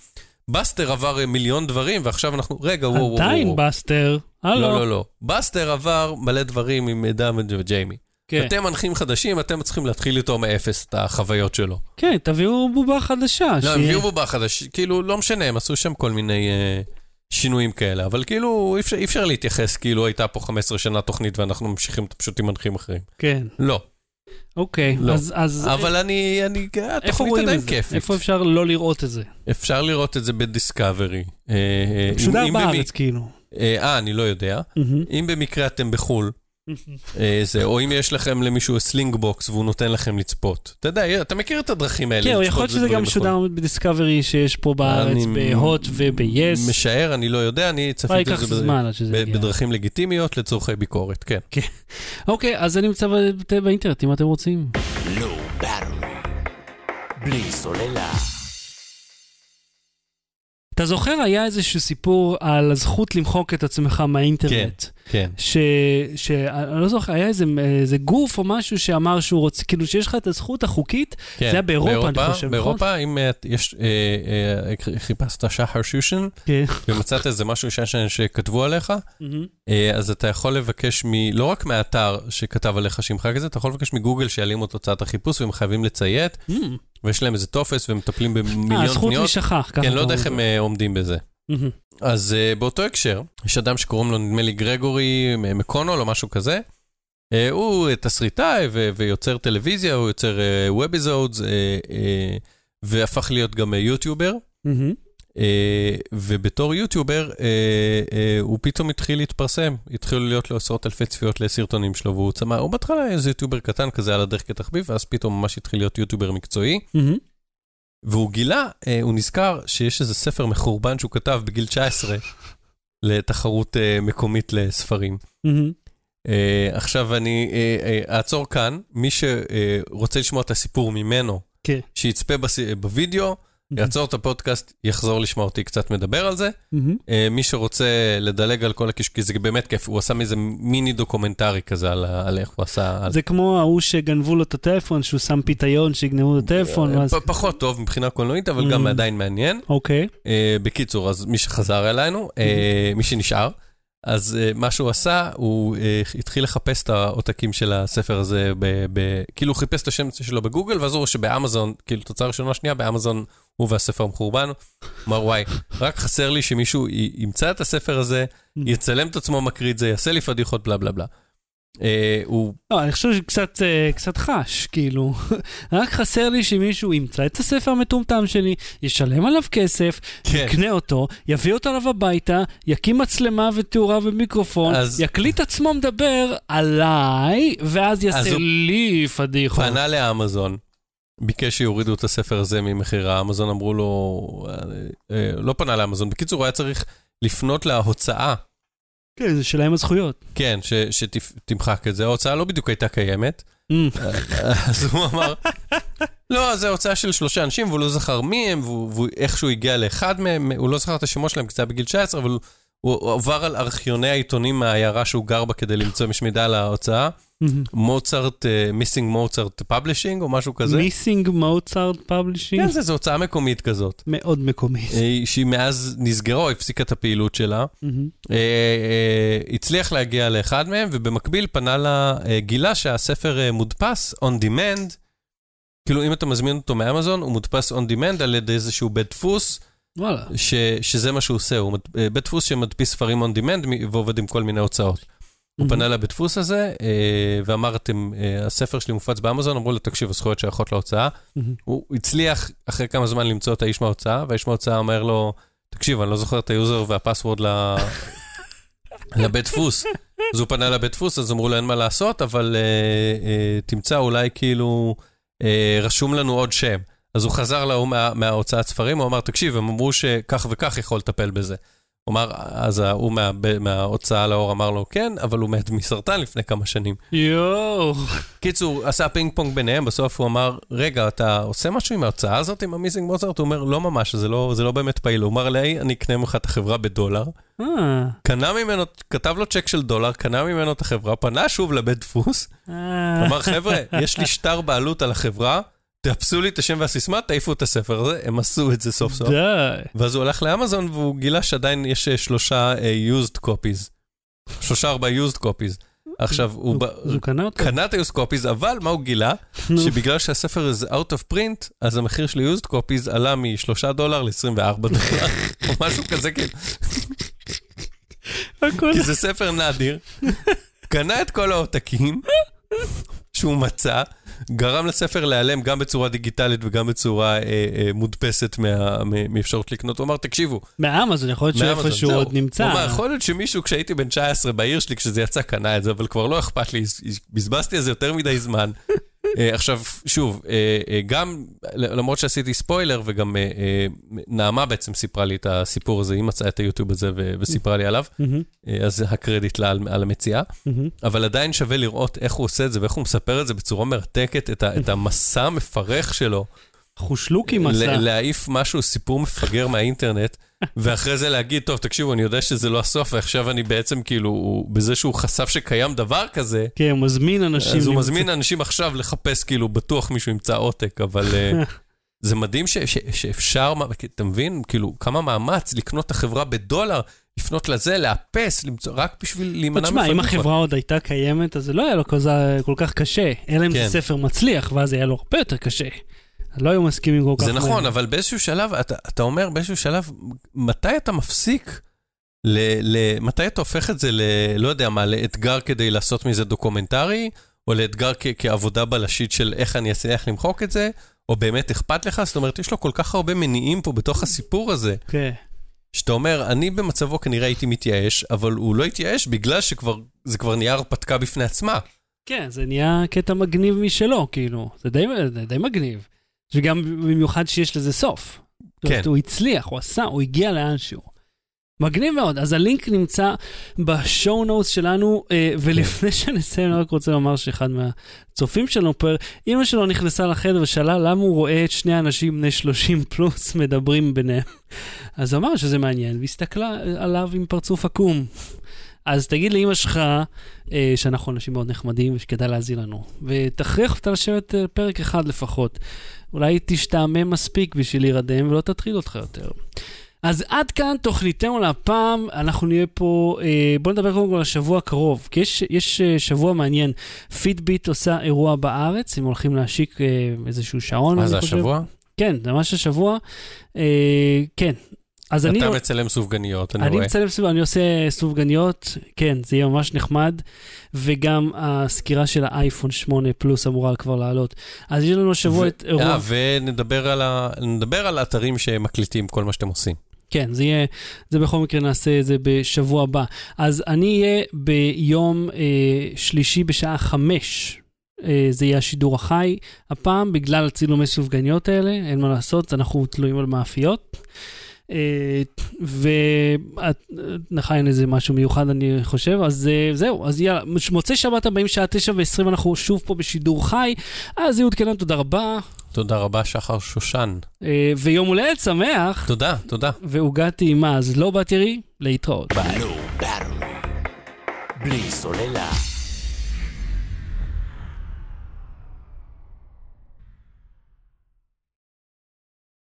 בסטר עבר אה, מיליון דברים, ועכשיו אנחנו, רגע, וואו, וואו, וואו.
עדיין בסטר. הלו.
לא, לא, לא. בסטר עבר מלא דברים עם אדם וג'יימי.
כן.
אתם מנחים חדשים, אתם צריכים להתחיל איתו מאפס את החוויות שלו.
כן, תביאו בובה חדשה.
לא, הם
שיהיה-
הביאו בובה חדש, כאילו, לא משנה, הם עשו שם כל מיני אה, שינויים כאלה, אבל כאילו, אי אפשר, אי אפשר להתייחס כאילו הייתה פה 15 שנה תוכנית ואנחנו ממשיכים פשוט עם מנחים אחרים.
כן,
לא.
אוקיי.
לא.
אז... אז
אבל אני, אני,
איפה
התוכנית עדיין
את זה?
כיפית.
איפה אפשר לא לראות את זה?
אפשר לראות את זה בדיסקאברי. אה, אה,
משודר
במ-
בארץ, כאילו.
אה, אה, אני לא יודע.
מהמם.
אם במקרה אתם בחו"ל, אה, זה, או אם יש לכם למישהו Slingbox והוא נותן לכם לצפות. אתה יודע, אתה מכיר את הדרכים האלה.
כן, יכול להיות שזה גם
בחו"ל.
שודר ב Discovery שיש פה בארץ, בהוט וב-yes.
משער, אני לא יודע, אני צפיתי את זה. בדרכים לגיטימיות לצורכי ביקורת, כן.
אוקיי, אז אני נמצא באינטרנט, אם אתם רוצים.
Battery. בלי סוללה.
אתה זוכר, היה איזשהו סיפור על הזכות למחוק את עצמך מהאינטרנט.
כן.
ש... ש... אני לא זוכר, היה איזה, איזה גוף או משהו שאמר שהוא רוצה, כאילו שיש לך את הזכות החוקית,
כן.
זה היה באירופה, אני חושב, נכון?
באירופה, אם אה, יש, אה, אה, חיפשת שחר שושן,
כן.
ומצאת איזה משהו ששן שכתבו עליך. אה, אז אתה יכול לבקש מ... לא רק מהאתר שכתב עליך שימחק את זה, אתה יכול לבקש מגוגל שיעלימו את תוצאת החיפוש, והם חייבים לציית,
מהמם.
ויש להם איזה טופס, והם מטפלים
אה,
במיליון
הזכות
פניות.
להישכח,
כן, לא יודע איך הם. אה, עומדים בזה. אז uh, באותו הקשר, יש אדם שקוראים לו, נדמה לי, גרגורי מקונול או משהו כזה. Uh, הוא אה, תסריטאי ו- ויוצר טלוויזיה, הוא יוצר uh, webisodes, uh, uh, והפך להיות גם יוטיובר.
מהמם.
Uh, ובתור יוטיובר, uh, uh, הוא פתאום התחיל להתפרסם. התחילו להיות לו עשרות אלפי צפיות לסרטונים שלו, והוא צמא, הוא בהתחלה היה איזה יוטיובר קטן כזה על הדרך כתחביב, ואז פתאום ממש התחיל להיות יוטיובר מקצועי.
מהמם.
והוא גילה, אה, הוא נזכר שיש איזה ספר מחורבן שהוא כתב בגיל 19 לתחרות אה, מקומית לספרים.
מהמם.
אה, עכשיו אני אה, אה, אעצור כאן, מי שרוצה לשמוע את הסיפור ממנו,
כן.
שיצפה בס- בווידאו, יעצור את הפודקאסט, יחזור לשמוע אותי קצת מדבר על זה. אה, מי שרוצה לדלג על כל הקש... כי זה באמת כיף, הוא עשה מזה מיני דוקומנטרי כזה על, איך הוא עשה. על...
זה כמו ההוא שגנבו לו את הטלפון, שהוא שם פיתיון שיגנבו לו את הטלפון,
אה,
ואז...
פחות טוב מבחינה קולנועית, אבל גם. עדיין מעניין.
אוקיי.
אה, בקיצור, אז מי שחזר אלינו, מי שנשאר, אז אה, מה שהוא עשה, הוא אה, התחיל לחפש את העותקים של הספר הזה, ב, ב, כאילו הוא חיפש את השם שלו בגוגל, ואז הוא רואה שבאמזון, כאילו תוצאה ראשונה שנייה, באמזון הוא והספר המחורבן, אמר וואי, רק חסר לי שמישהו ימצא את הספר הזה, יצלם את עצמו מקריא את זה, יעשה לי פדיחות, בלה בלה בלה. אה, הוא,
לא, אני חושב שקצת אה, קצת חש, כאילו. (laughs) רק חסר לי שמישהו ימצא את הספר המטומטם שלי, ישלם עליו כסף,
כן,
יקנה אותו, יביא אותו אליו הביתה, יקים מצלמה ותאורה ומיקרופון,
אז-
יקליט עצמו מדבר עליי, ואז יעשה לי פדיחות.
פנה לאמזון, ביקש שיורידו את הספר הזה ממכירה, אמזון אמרו לו, אה, לא פנה לאמזון, בקיצור, הוא היה צריך לפנות להוצאה.
כן, זה שלהם הזכויות.
כן, שתמחק את זה. ההוצאה לא בדיוק הייתה קיימת.
אמ,
אז הוא אמר, לא, זו הוצאה של שלושה אנשים, והוא לא זכר מי הם, והוא והוא איכשהו הגיע לאחד מהם, הוא לא זכר את השמות שלהם, כי זה היה בגיל 19, אבל הוא, עבר על ארכיוני העיתונים מהעיירה שהוא גר בה כדי למצוא מש מידע על ההוצאה.
אמ.
מוצרט, Missing Mozart Publishing או משהו כזה.
Missing Mozart Publishing?
כן, זה, זו הוצאה מקומית כזאת,
מאוד מקומית.
אה, שהיא מאז נסגרה או הפסיקה את הפעילות שלה. אה, אה, הצליח להגיע לאחד מהם, ובמקביל פנה לה, גילה שהספר מודפס on demand, כאילו אם אתה מזמין אותו מאמזון, הוא מודפס on demand על ידי איזשהו בית דפוס,
וואלה.
ש, שזה מה שהוא עושה, הוא מד- אה, בית דפוס שמדפיס ספרים on demand ועובד עם כל מיני הוצאות. הוא פנה לבית דפוס הזה אה, ואמר, אתם, אה, הספר שלי מופץ באמזון, אמרו לו, תקשיב, הזכויות שייכות להוצאה. הוא הצליח אחרי כמה זמן למצוא את האיש מההוצאה, והאיש מההוצאה אומר לו, תקשיב, אני לא זוכר את ה user וה password ל... (laughs) לבית דפוס. אז הוא פנה לבית דפוס, אז אמרו לו אין מה לעשות, אבל אה, אה, תמצא אולי כאילו, אה, רשום לנו עוד שם. אז הוא חזר להוא מה, מההוצאת ספרים, הוא אמר, תקשיב, הם אמרו שכך וכך יכול לטפל בזה. הוא אמר, אז ההוא מה, מההוצאה לאור אמר לו, כן, אבל הוא מת מסרטן לפני כמה שנים.
יואו.
קיצור, עשה פינג פונג ביניהם, בסוף הוא אמר, רגע, אתה עושה משהו עם ההוצאה הזאת, עם ה Missing Mozart? הוא אומר, לא ממש, זה לא, זה לא באמת פעיל. הוא אמר לי, אני אקנה ממך את החברה בדולר.
אה,
קנה ממנו, כתב לו צ'ק של דולר, קנה ממנו את החברה, פנה שוב לבית דפוס,
אה.
אמר, חבר'ה, יש לי שטר בעלות על החברה, תאפסו לי את השם והסיסמה, תעיפו את הספר הזה, הם עשו את זה סוף סוף.
די.
ואז הוא הלך לאמזון והוא גילה שעדיין יש אה, שלושה אה, used copies. שלושה ארבעה used copies. עכשיו, הוא ב-
אז הוא קנה אותו?
קנה את ה-used copies, אבל מה הוא גילה? שבגלל שהספר הזה out of print, אז המחיר של used copies עלה מ-3 דולר ל-24 דולר, (laughs) או משהו כזה, כאילו, כי זה ספר נדיר. קנה את כל העותקים שהוא מצא, גרם לספר להיעלם גם בצורה דיגיטלית וגם בצורה אה, אה, מודפסת מה- מאפשרות לקנות. הוא אמר, תקשיבו,
מאמזון, יכול להיות שאיפשהו
זהו.
עוד נמצא.
הוא אמר, יכול להיות שמישהו כשהייתי בן 19 בעיר שלי, כשזה יצא, קנה את זה, אבל כבר לא אכפת לי, בזבזתי על זה יותר מדי זמן. (laughs) אה, עכשיו, שוב, אה, אה, גם, למרות שעשיתי ספוילר, וגם נעמה בעצם סיפרה לי את הסיפור הזה, היא מצאה את היוטיוב הזה וסיפרה לי עליו, אז הקרדיט לה על, על המציאה. אבל עדיין שווה לראות איך הוא עושה את זה ואיך הוא מספר את זה בצורה מרתקת, את, המסע המפרך שלו.
חושלוקי מסע.
להעיף משהו, סיפור מפגר מהאינטרנט, ואחרי זה להגיד, טוב, תקשיבו, אני יודע שזה לא הסוף, ועכשיו אני בעצם כאילו, בזה שהוא חשף שקיים דבר כזה,
כן, הוא מזמין אנשים.
אז הוא
למצוא-
מזמין אנשים עכשיו לחפש, כאילו, בטוח מישהו ימצא עותק, אבל אה, (laughs) זה מדהים ש, ש, שאפשר, אתה מבין? כאילו, כמה מאמץ לקנות את החברה בדולר, לפנות לזה, לאפס, למצוא, רק בשביל להימנע
תשמע, אם. החברה עוד הייתה קיימת, אז זה לא היה לו כזה- כל כך קשה. אלא אם
כן.
זה ספר מצליח, ואז היה לו הרבה יותר קשה. לא היו מסכימים כל כך
זה. נכון, אבל באיזשהו שלב, אתה, אתה אומר באיזשהו שלב, מתי אתה מפסיק, ל, ל, מתי אתה הופך את זה ל... לא יודע מה, לאתגר כדי לעשות מזה דוקומנטרי, או לאתגר כ, כעבודה בלשית של איך אני אצליח למחוק את זה, או באמת אכפת לך? זאת אומרת, יש לו כל כך הרבה מניעים פה בתוך הסיפור הזה,
כן.
שאתה אומר, אני במצבו כנראה הייתי מתייאש, אבל הוא לא התייאש בגלל שזה כבר נהיה הרפתקה בפני עצמה.
כן, זה נהיה קטע מגניב משלו, כאילו. זה די, זה די מגניב. וגם במיוחד שיש לזה סוף. זאת אומרת,
כן.
הוא הצליח, הוא עשה, הוא הגיע לאנשהו. מגניב מאוד. אז הלינק נמצא בשואו נוטס שלנו, אה, ולפני שנסיים, אני רק רוצה לומר שאחד מהצופים שלנו פה, אימא שלו נכנסה לחדר ושאלה למה הוא רואה את שני אנשים בני 30 פלוס מדברים ביניהם. אז הוא אמר שזה מעניין, והסתכלה עליו עם פרצוף עקום. אז תגיד לאימא שלך אה, שאנחנו אנשים מאוד נחמדים ושכדאי להאזין לנו, ותכריח אותה לשבת אה, פרק אחד לפחות. אולי תשתעמם מספיק בשביל להירדם ולא תטריד אותך יותר. אז עד כאן תוכניתנו להפעם, אנחנו נהיה פה, אה, בואו נדבר קודם כל על השבוע הקרוב, כי יש, יש אה, שבוע מעניין. פיטביט עושה אירוע בארץ, הם הולכים להשיק אה, איזשהו שעון.
מה
אני
זה. השבוע?
כן, זה ממש השבוע. אה, כן. אז אני...
אתה מצלם סופגניות, אני
אני
רואה.
מצלם סביב, אני עושה סופגניות, כן, זה יהיה ממש נחמד, וגם הסקירה של האייפון 8 פלוס אמורה כבר לעלות. אז יש לנו השבוע
ו-
את אירוע,
אה, ונדבר על, ה... נדבר על האתרים שמקליטים כל מה שאתם עושים.
כן, זה יהיה, זה בכל מקרה נעשה את זה בשבוע הבא. אז אני אהיה ביום אה, שלישי בשעה חמש. אה, זה יהיה השידור החי הפעם, בגלל הצילומי סופגניות האלה, אין מה לעשות, אנחנו תלויים על מאפיות. אה, ונכון איזה משהו מיוחד אני חושב, אז אה, זהו, אז יאללה, מוצאי שבת הבאים שעה תשע ועשרים אנחנו שוב פה בשידור חי, אז יהוד קלן, תודה רבה,
תודה רבה, שחר שושן.
אה, ויום הולדת שמח,
תודה, תודה.
ועוגה טעימה, אז לא ירי, להתראות.
No battery. בלי סוללה.